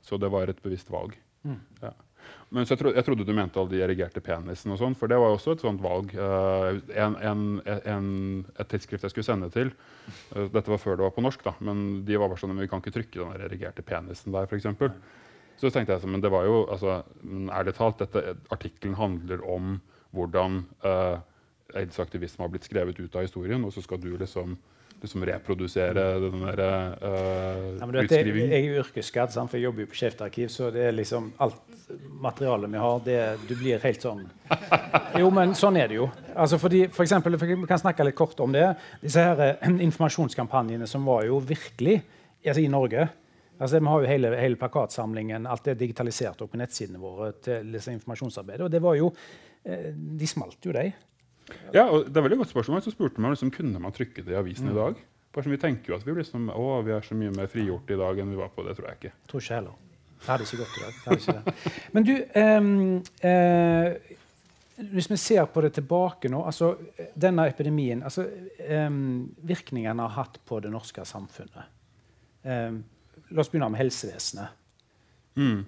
så det var et bevisst valg. Mm. Ja. Men jeg, trodde, jeg, trodde du mente alle de erigerte penisene, og sånn, for det var jo også et sånt valg. Uh, en, en, en, et tidsskrift jeg skulle sende til uh, Dette var før det var på norsk, da, men de var bare sånn vi kan ikke trykke den erigerte penisen der, f.eks. Så tenkte jeg sånn, men det var jo, altså, ærlig talt, dette artikkelen handler om hvordan uh, aids-aktivisme har blitt skrevet ut av historien, og så skal du liksom liksom reprodusere den der uh, ja, utskrivingen? Jeg er jo yrkesskadd, for jeg jobber jo på Skeivt arkiv, så det er liksom alt materialet vi har, det, du blir helt sånn Jo, men sånn er det jo. Altså fordi, for eksempel, Vi kan snakke litt kort om det. Disse her uh, informasjonskampanjene som var jo virkelig altså i Norge Altså, vi har jo hele, hele, plakatsamlingen, alt det digitalisert opp på nettsidene våre til disse informasjonsarbeidet. Og det var jo, eh, De smalt jo, de. Ja, og det er veldig godt spørsmål. Så spurte man liksom, kunne man trykke det i avisen mm. i dag. Bare som Vi tenker jo at vi sånn, å, vi er så mye mer frigjort i dag enn vi var på. Det tror jeg ikke. Tror ikke heller. Det hadde ikke gått i dag. Det. Men du um, uh, Hvis vi ser på det tilbake nå altså Denne epidemien altså, um, Virkningen har hatt på det norske samfunnet. Um, la oss begynne med helsevesenet. Mm.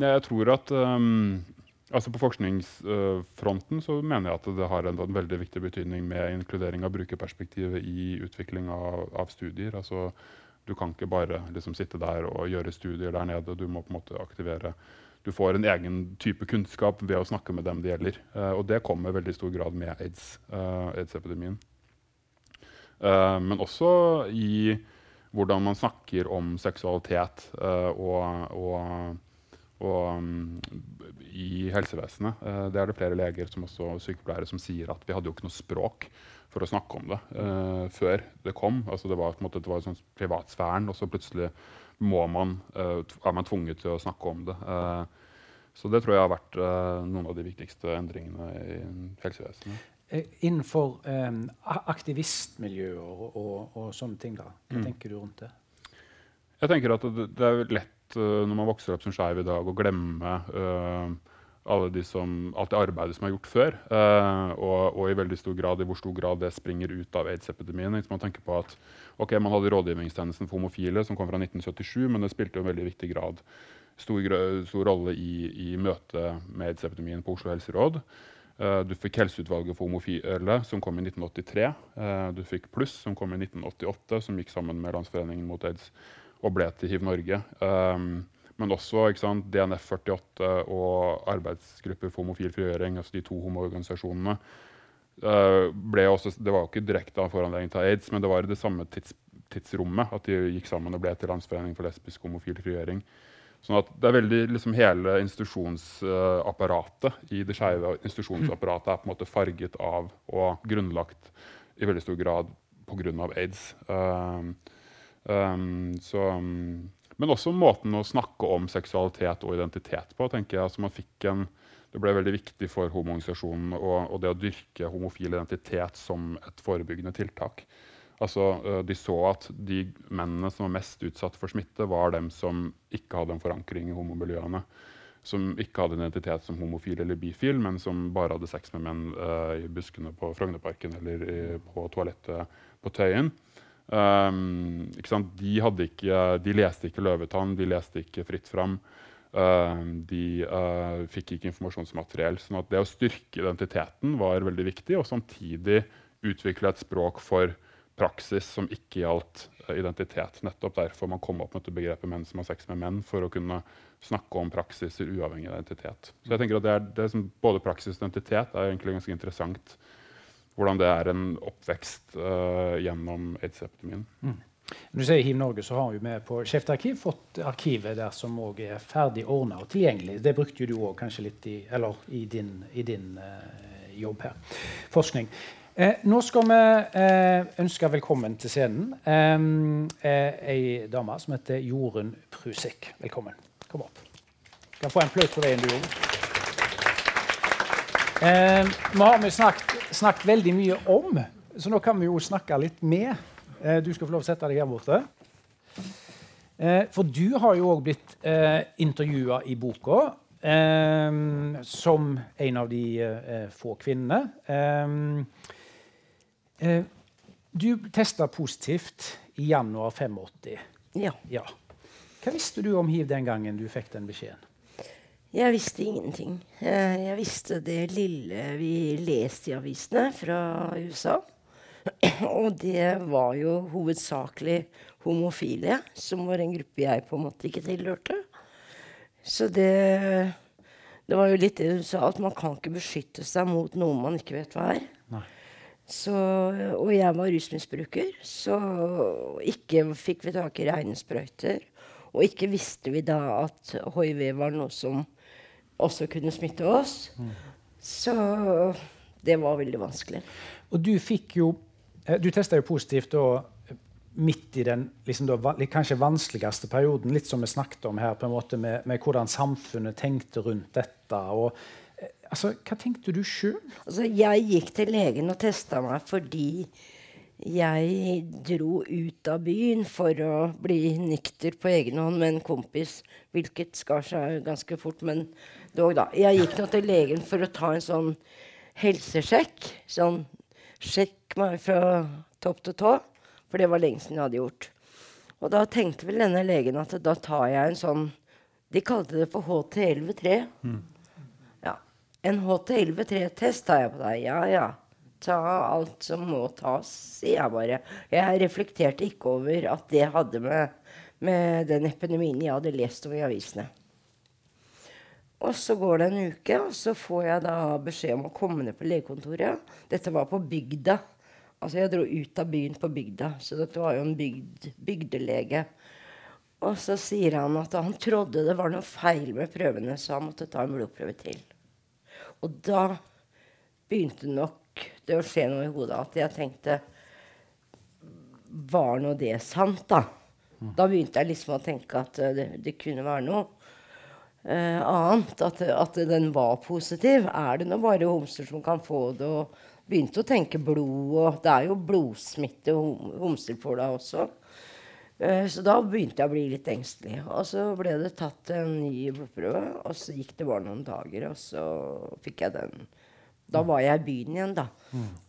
jeg tror at Altså På forskningsfronten så mener jeg at det har en, en, veldig viktig betydning med inkludering av brukerperspektivet i utvikling av, av studier. Altså, du kan ikke bare liksom, sitte der og gjøre studier der nede. Du må på en måte aktivere Du får en egen type kunnskap ved å snakke med dem det gjelder. Uh, og det kommer i veldig stor grad med aids-epidemien. Uh, uh, men også i hvordan man snakker om seksualitet og, og og um, i helsevesenet. Uh, det er det flere leger som også sykepleiere som sier at vi hadde jo ikke noe språk for å snakke om det uh, før det kom. Altså det var på en måte, det var sånn privatsfæren, og så plutselig man, uh, er man tvunget til å snakke om det. så det tror jeg har vært noen av de viktigste endringene i helsevesenet. Innenfor um, aktivistmiljøer og, og, og, sånne ting, da. hva mm. tenker du rundt det? Jeg tenker at det, det er lett når man vokser opp som skeiv i dag, å glemme alle de som, alt det arbeidet som er gjort før. Uh, og, og, i veldig stor grad i hvor stor grad det springer ut av aids-epidemien. Man tenker på at ok, man hadde Rådgivningstjenesten for homofile, som kom fra 1977, men det spilte en veldig viktig grad stor, stor rolle i, i møtet med aids-epidemien på Oslo helseråd. Uh, du fikk Helseutvalget for homofile, som kom i 1983. Uh, du fikk Pluss, som kom i 1988, som gikk sammen med Landsforeningen mot aids og ble til Hiv Norge. Um, men også sant, DNF48 og Arbeidsgrupper for homofil frigjøring, altså de to homoorganisasjonene. Uh, også, det var jo ikke direkte av foranledning til aids, men det var i det samme tids, tidsrommet at de gikk sammen og ble til Landsforening for lesbisk homofil frigjøring. Sånn at det er veldig, liksom Hele institusjonsapparatet i det skeive institusjonsapparatet er på en måte farget av og grunnlagt i veldig stor grad pga. aids. Uh, Um, så, um, men også måten å snakke om seksualitet og identitet på. tenker jeg. Altså fikk en, det ble veldig viktig for homoorganisasjonen og, og det å dyrke homofil identitet som et forebyggende tiltak. Altså, uh, De så at de mennene som var mest utsatt for smitte, var dem som ikke hadde en forankring i homomiljøene. Som ikke hadde identitet som homofil eller bifil, men som bare hadde sex med menn uh, i buskene på Frognerparken eller i, på toalettet på Tøyen. Um, de, ikke, de, leste ikke 'Løvetann', de leste ikke 'Fritt fram'. Uh, de uh, fikk ikke informasjonsmateriell. sånn at det å styrke identiteten var veldig viktig, og samtidig utvikle et språk for praksis som ikke gjaldt uh, identitet. Nettopp derfor man kom opp med begrepet 'menn som har sex med menn', for å kunne snakke om praksiser uavhengig av identitet. Så jeg tenker at det er, det som Både praksis og identitet er egentlig ganske interessant hvordan det er en oppvekst uh, gjennom aids-epidemien. Mm. Du sier Hiv Norge, så har vi med på Skjevt fått arkivet der som òg er ferdig ordna og tilgjengelig. Det brukte du òg kanskje litt i, eller, i din, i din uh, jobb her. Forskning. Eh, nå skal vi eh, ønske velkommen til scenen eh, ei dame som heter Jorunn Prusek. Velkommen. Kom opp. Du kan få en applaus på veien du gjorde. Eh, vi har med snakket, snakket, veldig mye om, så nå kan vi jo snakke litt med. Eh, du skal få lov å sette deg her borte. Eh, for du har jo òg blitt eh, intervjua i boka eh, som en av de eh, få kvinnene. Eh, eh, du testa positivt i januar 85. Ja. Ja. Hva visste du om hiv den gangen du fikk den beskjeden? Jeg visste ingenting. Eh, Jeg visste det lille vi leste i avisene fra USA. Og det var jo hovedsakelig homofile, som var en gruppe jeg på en måte ikke tilhørte. Så det Det var jo litt det du sa, at man kan ikke beskytte seg mot noe man ikke vet hva er. Nei. Så, og jeg var rusmisbruker, så ikke fikk vi tak i regnesprøyter. Og ikke visste vi da at hiv var noe som også kunne smitte oss. Så det var veldig vanskelig. Og du fikk jo eh, Du testa jo positivt da eh, midt i den liksom da, kanskje vanskeligste perioden, litt som vi snakket om her, på en måte med, med hvordan samfunnet tenkte rundt dette. og eh, altså, Hva tenkte du sjøl? Altså, jeg gikk til legen og testa meg fordi jeg dro ut av byen for å bli nykter på egen hånd med en kompis, hvilket skar seg ganske fort, men dog, da. Jeg gikk nå til legen for å ta en sånn helsesjekk. Sånn sjekk meg fra topp til tå, for det var lenge siden jeg hadde gjort. Og da tenkte vel denne legen at da tar jeg en sånn De kalte det for HT11-3. Ja. En HT11-3-test tar jeg på deg. Ja, ja. Ta alt som må tas, sier jeg bare. Jeg reflekterte ikke over at det hadde med, med den epidemien jeg hadde lest om i avisene. Og så går det en uke, og så får jeg da beskjed om å komme ned på legekontoret. Dette var på bygda. Altså jeg dro ut av byen på bygda, så dette var jo en bygd, bygdelege. Og så sier han at han trodde det var noe feil med prøvene, så han måtte ta en blodprøve til. Og da begynte nok det å skje noe i hodet at jeg tenkte Var nå det sant, da? Da begynte jeg liksom å tenke at eh, det, det kunne være noe eh, annet. At, at den var positiv. Er det nå bare homser som kan få det? Og begynte å tenke blod, og det er jo blodsmitte hom- homser får da også. Eh, Så da begynte jeg å bli litt engstelig. Og så ble det tatt en ny blodprøve, og så gikk det bare noen dager, og så fikk jeg den. Da var jeg i byen igjen, da.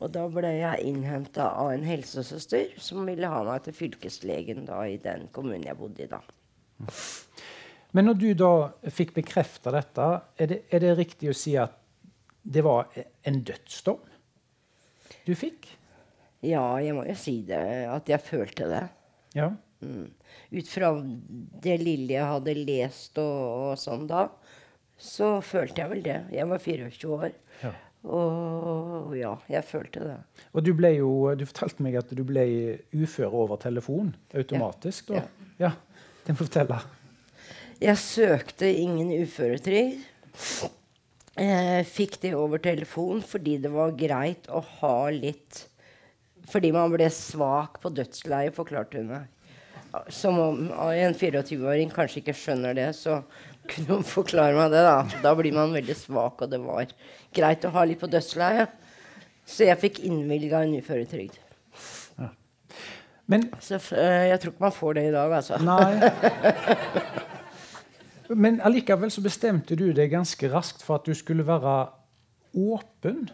Og da ble jeg innhenta av en helsesøster som ville ha meg til fylkeslegen da i den kommunen jeg bodde i da. Men når du da fikk bekrefta dette, er det, er det riktig å si at det var en dødsdom du fikk? Ja, jeg må jo si det, at jeg følte det. Ja. Mm. Ut fra det lille jeg hadde lest og, og sånn da, så følte jeg vel det. Jeg var 24 år. ja. Og ja, jeg følte det. Og du ble jo, du fortalte meg at du ble ufør over telefon automatisk. da. Ja, Det må du fortelle. Jeg søkte ingen uføretrygd. Jeg fikk det over telefon fordi det var greit å ha litt Fordi man ble svak på dødsleiet, forklarte hun meg. Som om en 24-åring kanskje ikke skjønner det, så kunne hun forklare meg det. Da Da blir man veldig svak, og det var greit å ha litt på dødsleiet. Så jeg fikk innvilga en uføretrygd. Men, Så eh, jeg tror ikke man får det i dag, altså. nei. Men allikevel så bestemte du deg ganske raskt for at du skulle være åpen.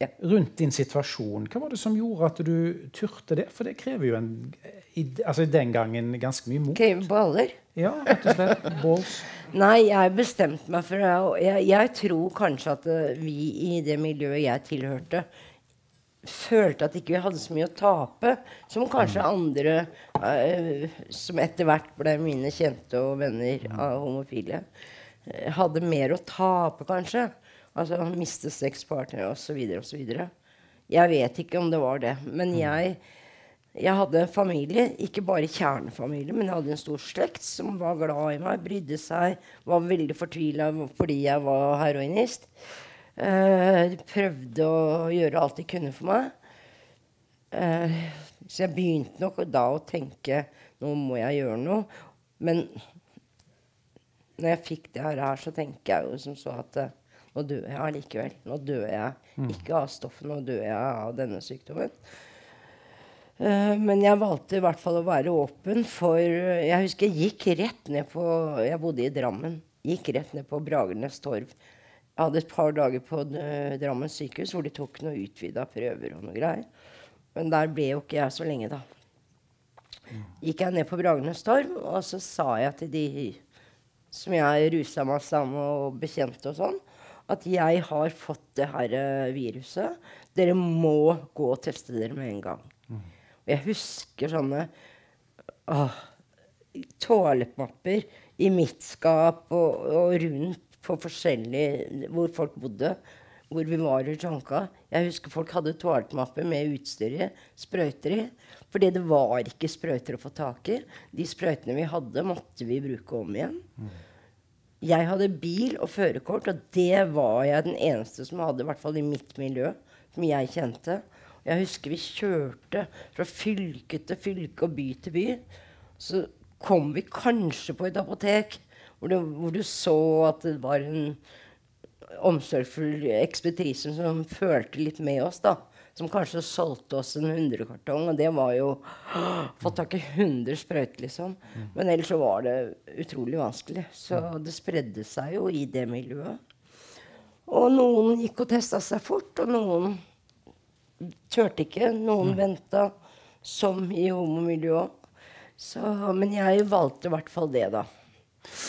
Rundt din situasjon. Hva var det som gjorde at du turte det? For det krever jo en, i, altså den gangen ganske mye mot. Krever baller. Ja, rett og slett. Balls. Nei, jeg bestemte meg for det. jeg, jeg tror kanskje at eh, vi i det miljøet jeg tilhørte, følte at ikke vi hadde så mye å tape, som kanskje andre uh, som etter hvert ble mine kjente og venner av homofile, eh, hadde mer å tape, kanskje. Altså miste sexpartnere osv. osv. Jeg vet ikke om det var det. Men jeg jeg hadde en familie, ikke bare kjernefamilie, men jeg hadde en stor slekt som var glad i meg, brydde seg, var veldig fortvila fordi jeg var heroinist. Uh, prøvde å gjøre alt de kunne for meg. Uh, så jeg begynte nok da å tenke nå må jeg gjøre noe. Men når jeg fikk det her, så tenker jeg jo som så at eh, nå dør jeg allikevel. Nå dør jeg ikke av stoffet, nå dør jeg av denne sykdommen. Uh, men jeg valgte i hvert fall å være åpen, for jeg husker jeg gikk rett ned på Jeg bodde i Drammen. Gikk rett ned på Bragernes torv. Jeg hadde et par dager på uh, Drammen sykehus hvor de tok noe utvida prøver og noe greier. Men der ble jo ikke jeg så lenge, da. Gikk jeg ned på Bragernes torv, og så sa jeg til de som jeg rusa meg sammen og bekjente og sånn, at jeg har fått det her uh, viruset. Dere må gå og teste dere med en gang. Mm. Jeg husker sånne toalettmapper i mitt skap og, og, rundt på forskjellig hvor folk bodde. Hvor vi var og janka. Jeg husker folk hadde toalettmapper med utstyr i, sprøyter i. Fordi det var ikke sprøyter å få tak i. De sprøytene vi hadde, måtte vi bruke om igjen. Mm. Jeg hadde bil og førerkort, og det var jeg den eneste som hadde, i hvert fall i mitt miljø, som jeg kjente. Jeg husker vi kjørte fra fylke til fylke og by til by. Så kom vi kanskje på et apotek hvor, det, hvor du så at det var en omsorgsfull ekspeditrise som følte litt med oss. da. Som kanskje solgte oss en hundrekartong, og det var jo Fått tak i 100 sprøyter, liksom. Men ellers så var det utrolig vanskelig. Så det spredde seg jo i det miljøet. Og noen gikk og testa seg fort, og noen turte ikke. Noen mm. venta, som i homomiljøet. Men jeg valgte i hvert fall det, da.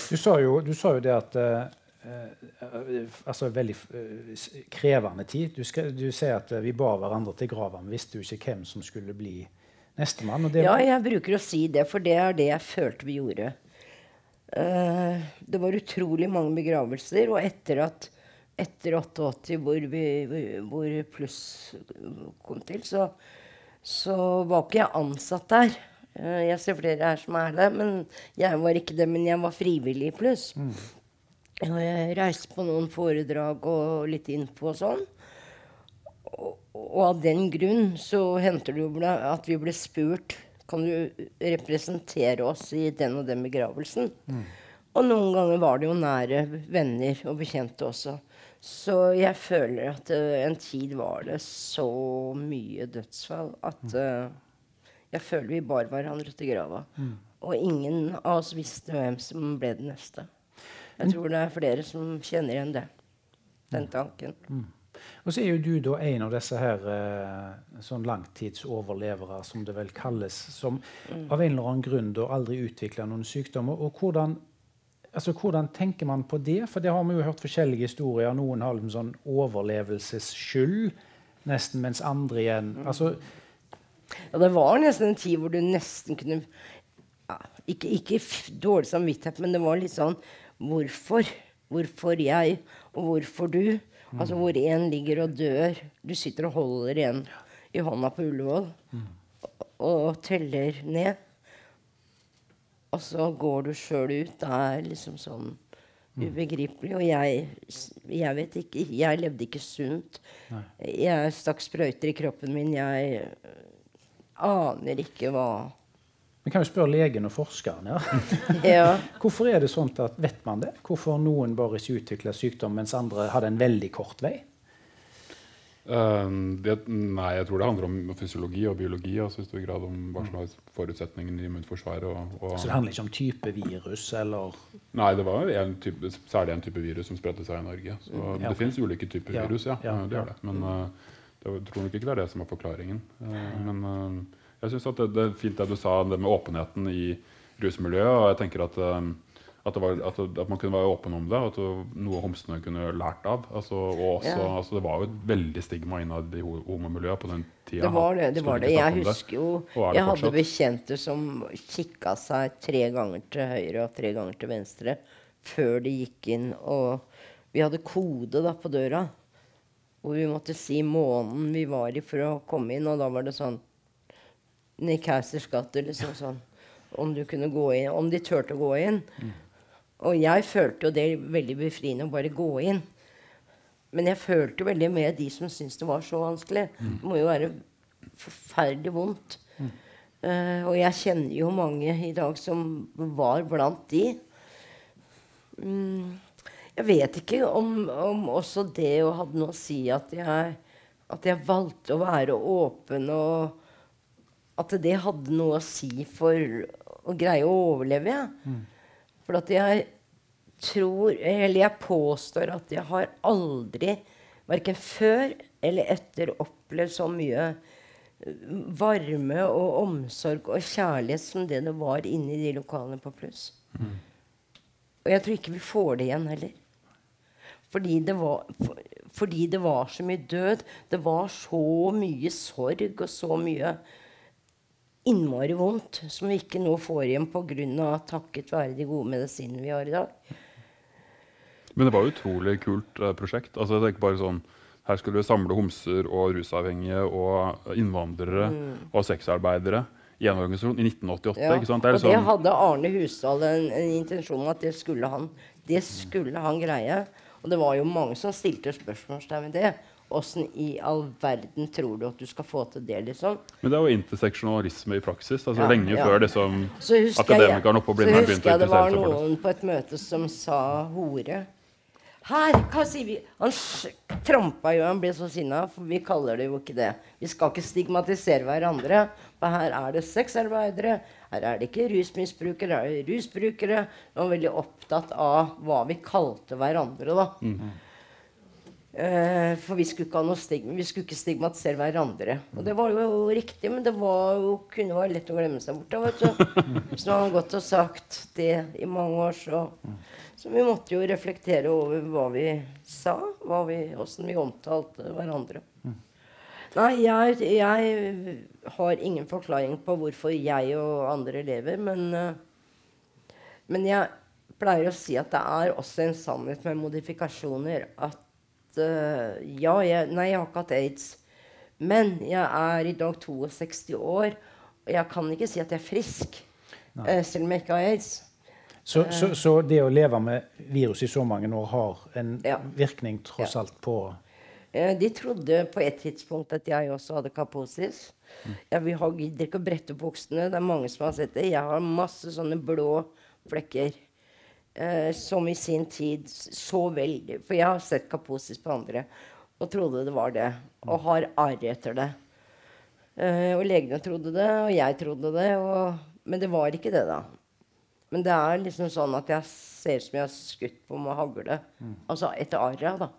Du sa jo, du sa jo det at uh, Altså veldig uh, krevende tid. Du, skal, du, sier at vi bar hverandre til grava. men visste jo ikke hvem som skulle bli nestemann. Ja, jeg bruker å si det, for det er det jeg følte vi gjorde. Uh, det var utrolig mange begravelser, og etter at etter 88, hvor, vi, hvor Pluss kom til, så, så, var ikke jeg ansatt der. Uh, jeg ser flere her som er det, men jeg var ikke det. Men jeg var frivillig i Pluss. Mm. Og jeg reiste på noen foredrag og litt info og sånn. Og, og av den grunn så hendte det jo at vi ble spurt kan du representere oss i den og den begravelsen. Mm. Og noen ganger var det jo nære venner og bekjente også. Så jeg føler at uh, en tid var det så mye dødsfall at uh, jeg føler vi bar hverandre til grava. Mm. Og ingen av oss visste hvem som ble den neste. Jeg tror det er flere som kjenner igjen det. Den mm. tanken. Mm. Og så er jo du da en av disse her eh, sånn langtidsoverlevere, som det vel kalles, som mm. av en eller annen grunn da aldri utvikla noen sykdommer. Og hvordan altså, hvordan tenker man på det? For det har vi jo hørt forskjellige historier. Noen har en sånn overlevelsesskyld, nesten, mens andre igjen mm. altså, Ja, det var nesten en tid hvor du nesten kunne ja, Ikke, ikke dårlig samvittighet, men det var litt sånn Hvorfor? Hvorfor jeg, og hvorfor du? Mm. Altså hvor én ligger og dør. Du sitter og holder en i hånda på Ullevål mm. og, og teller ned. Og så går du sjøl ut. Det er liksom sånn ubegripelig. Og jeg, jeg vet ikke Jeg levde ikke sunt. Nei. Jeg stakk sprøyter i kroppen min. Jeg aner ikke hva vi kan jo spørre legen og forskeren. Ja. ja. Hvorfor er det sånn at vet man det? Hvorfor noen bare ikke utvikler sykdom, mens andre hadde en veldig kort vei? Uh, det, nei, jeg tror det handler om fysiologi og biologi. Altså i stor grad om hva som er forutsetningene i immunforsvaret. Og, og, så det handler ikke om type virus, eller? Nei, det var en type, særlig en type virus som spredte seg i Norge. Så mm, ja, okay. det fins ulike typer ja, virus, ja. ja det gjør det. Men uh, det, jeg tror nok ikke det er det som er forklaringen. Uh, men uh, jeg syns det, det, er fint det du sa, det med åpenheten i rusmiljøet. Og jeg tenker at at, var, at, at, man kunne være åpen om det, og at noe homsene kunne lært av. Altså, også, ja. altså, det var jo et veldig stigma innad i homomiljøet på den tida. Det var det. det, var det. Jeg husker jo Jeg hadde bekjente som kikka seg tre ganger til høyre og tre ganger til venstre før de gikk inn. Og vi hadde kode da på døra hvor vi måtte si måneden vi var i for å komme inn. Og da var det sånn Nick Hausers gate, liksom sånn. Om du kunne gå inn, om de turte å gå inn. Mm. Og jeg følte jo det veldig befriende å bare gå inn. Men jeg følte veldig med de som syntes det var så vanskelig. Mm. Det må jo være forferdelig vondt. Mm. Uh, og jeg kjenner jo mange i dag som var blant de. Mm, jeg vet ikke om, om, også det å hadde noe å si at jeg, at jeg valgte å være åpen og at det hadde noe å si for å greie å overleve. Ja. For at jeg tror Eller jeg påstår at jeg har aldri, verken før eller etter, opplevd så mye eh, varme og omsorg og kjærlighet som det det var inni de lokalene på Pluss. Mm. Og jeg tror ikke vi får det igjen heller. Fordi det, var, for, fordi det var så mye død. Det var så mye sorg og så mye innmari vondt som vi ikke nå får igjen pga. takket være de gode medisinene vi har i dag. Men det var et utrolig kult uh, prosjekt. Altså, det er ikke bare sånn her skulle vi samle homser og rusavhengige og innvandrere mm. og sexarbeidere i en organisasjon i 1988. Ja, ikke sant? Det og det sånn... hadde Arne Husdal en, en, intensjon om at det skulle han, det skulle han greie. Og det var jo mange som stilte spørsmålstegn ved det. Åssen i all verden tror du at du skal få til det? liksom? Men det er jo interseksjonalisme i praksis. altså ja, Lenge ja. før liksom, akademikeren oppe på Blindern begynte å interessere seg for det. Så husker jeg det var noen på et møte som sa hore. Her! Hva sier vi? Han trampa jo, han ble så sinna, for vi kaller det jo ikke det. Vi skal ikke stigmatisere hverandre. For her er det sexarbeidere, her er det ikke rusmisbrukere, her er det rusbrukere. Han var veldig opptatt av hva vi kalte hverandre, da. Mm. Uh, for vi skulle, vi skulle, ikke stigmatisere hverandre. Og det var jo riktig, men det jo, kunne være lett å glemme seg bort. Hvis har han gått og sagt det i mange år, så så vi måtte jo reflektere over hva vi sa, åssen vi, vi omtalte hverandre. Nei, jeg, jeg, har ingen forklaring på hvorfor jeg og andre lever, men, uh, men jeg pleier å si at det er også en sannhet med modifikasjoner at Ja, jeg, nei, jeg har ikke hatt aids, men jeg er i dag 62 år, og jeg kan ikke si at jeg er frisk, uh, selv om jeg ikke har aids. Så, så, eh. så, det å leve med virus i så mange år har en ja. virkning tross alt på eh, De trodde på et tidspunkt at jeg også hadde kaposis. Mm. Jeg gidder ikke å brette opp buksene. Det er mange som har sett det. Jeg har masse sånne blå flekker. Eh, som i sin tid så veldig For jeg har sett kaposis på andre og trodde det var det. Og har arr etter det. Eh, og legene trodde det, og jeg trodde det. Og, men det var ikke det, da. Men det er liksom sånn at jeg ser ut som jeg har skutt på med hagle. Mm. Altså etter arra, da.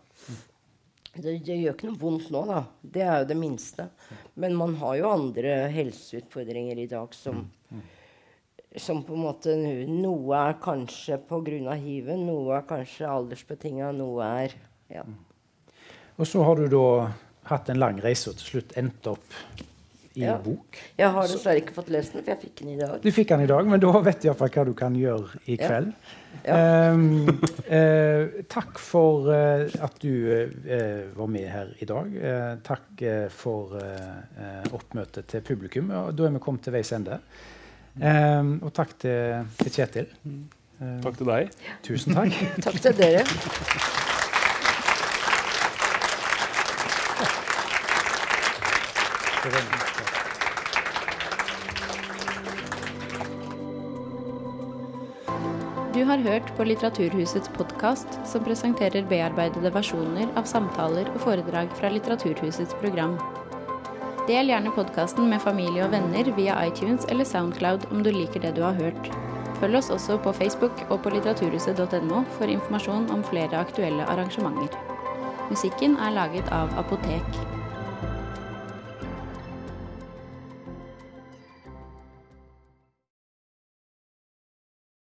Det, det, gjør ikke noe vondt nå, da. Det er jo det minste. Men man har jo andre helseutfordringer i dag som, som på en måte Noe er kanskje pga. hiven, noe er kanskje aldersbetinga, noe er ja. Og så har du da hatt en lang reise og til slutt endt opp i ja. bok. Jeg har dessverre ikke fått lest den, for jeg fikk den i dag. Du fikk den i dag, Men da vet du iallfall hva du kan gjøre i kveld. Ja. Um, uh, takk for uh, at du uh, var med her i dag. takk for oppmøtet til publikum. Og da er vi kommet til veis ende. Um, og takk til, til Kjetil. Um, takk til deg. Tusen takk. takk til dere. Du har hørt på Litteraturhusets podkast, som presenterer bearbeidede versjoner av samtaler og foredrag fra Litteraturhusets program. Del gjerne podkasten med familie og venner via iTunes eller Soundcloud om du liker det du har hørt. Følg oss også på Facebook og på litteraturhuset.no for informasjon om flere aktuelle arrangementer. Musikken er laget av Apotek.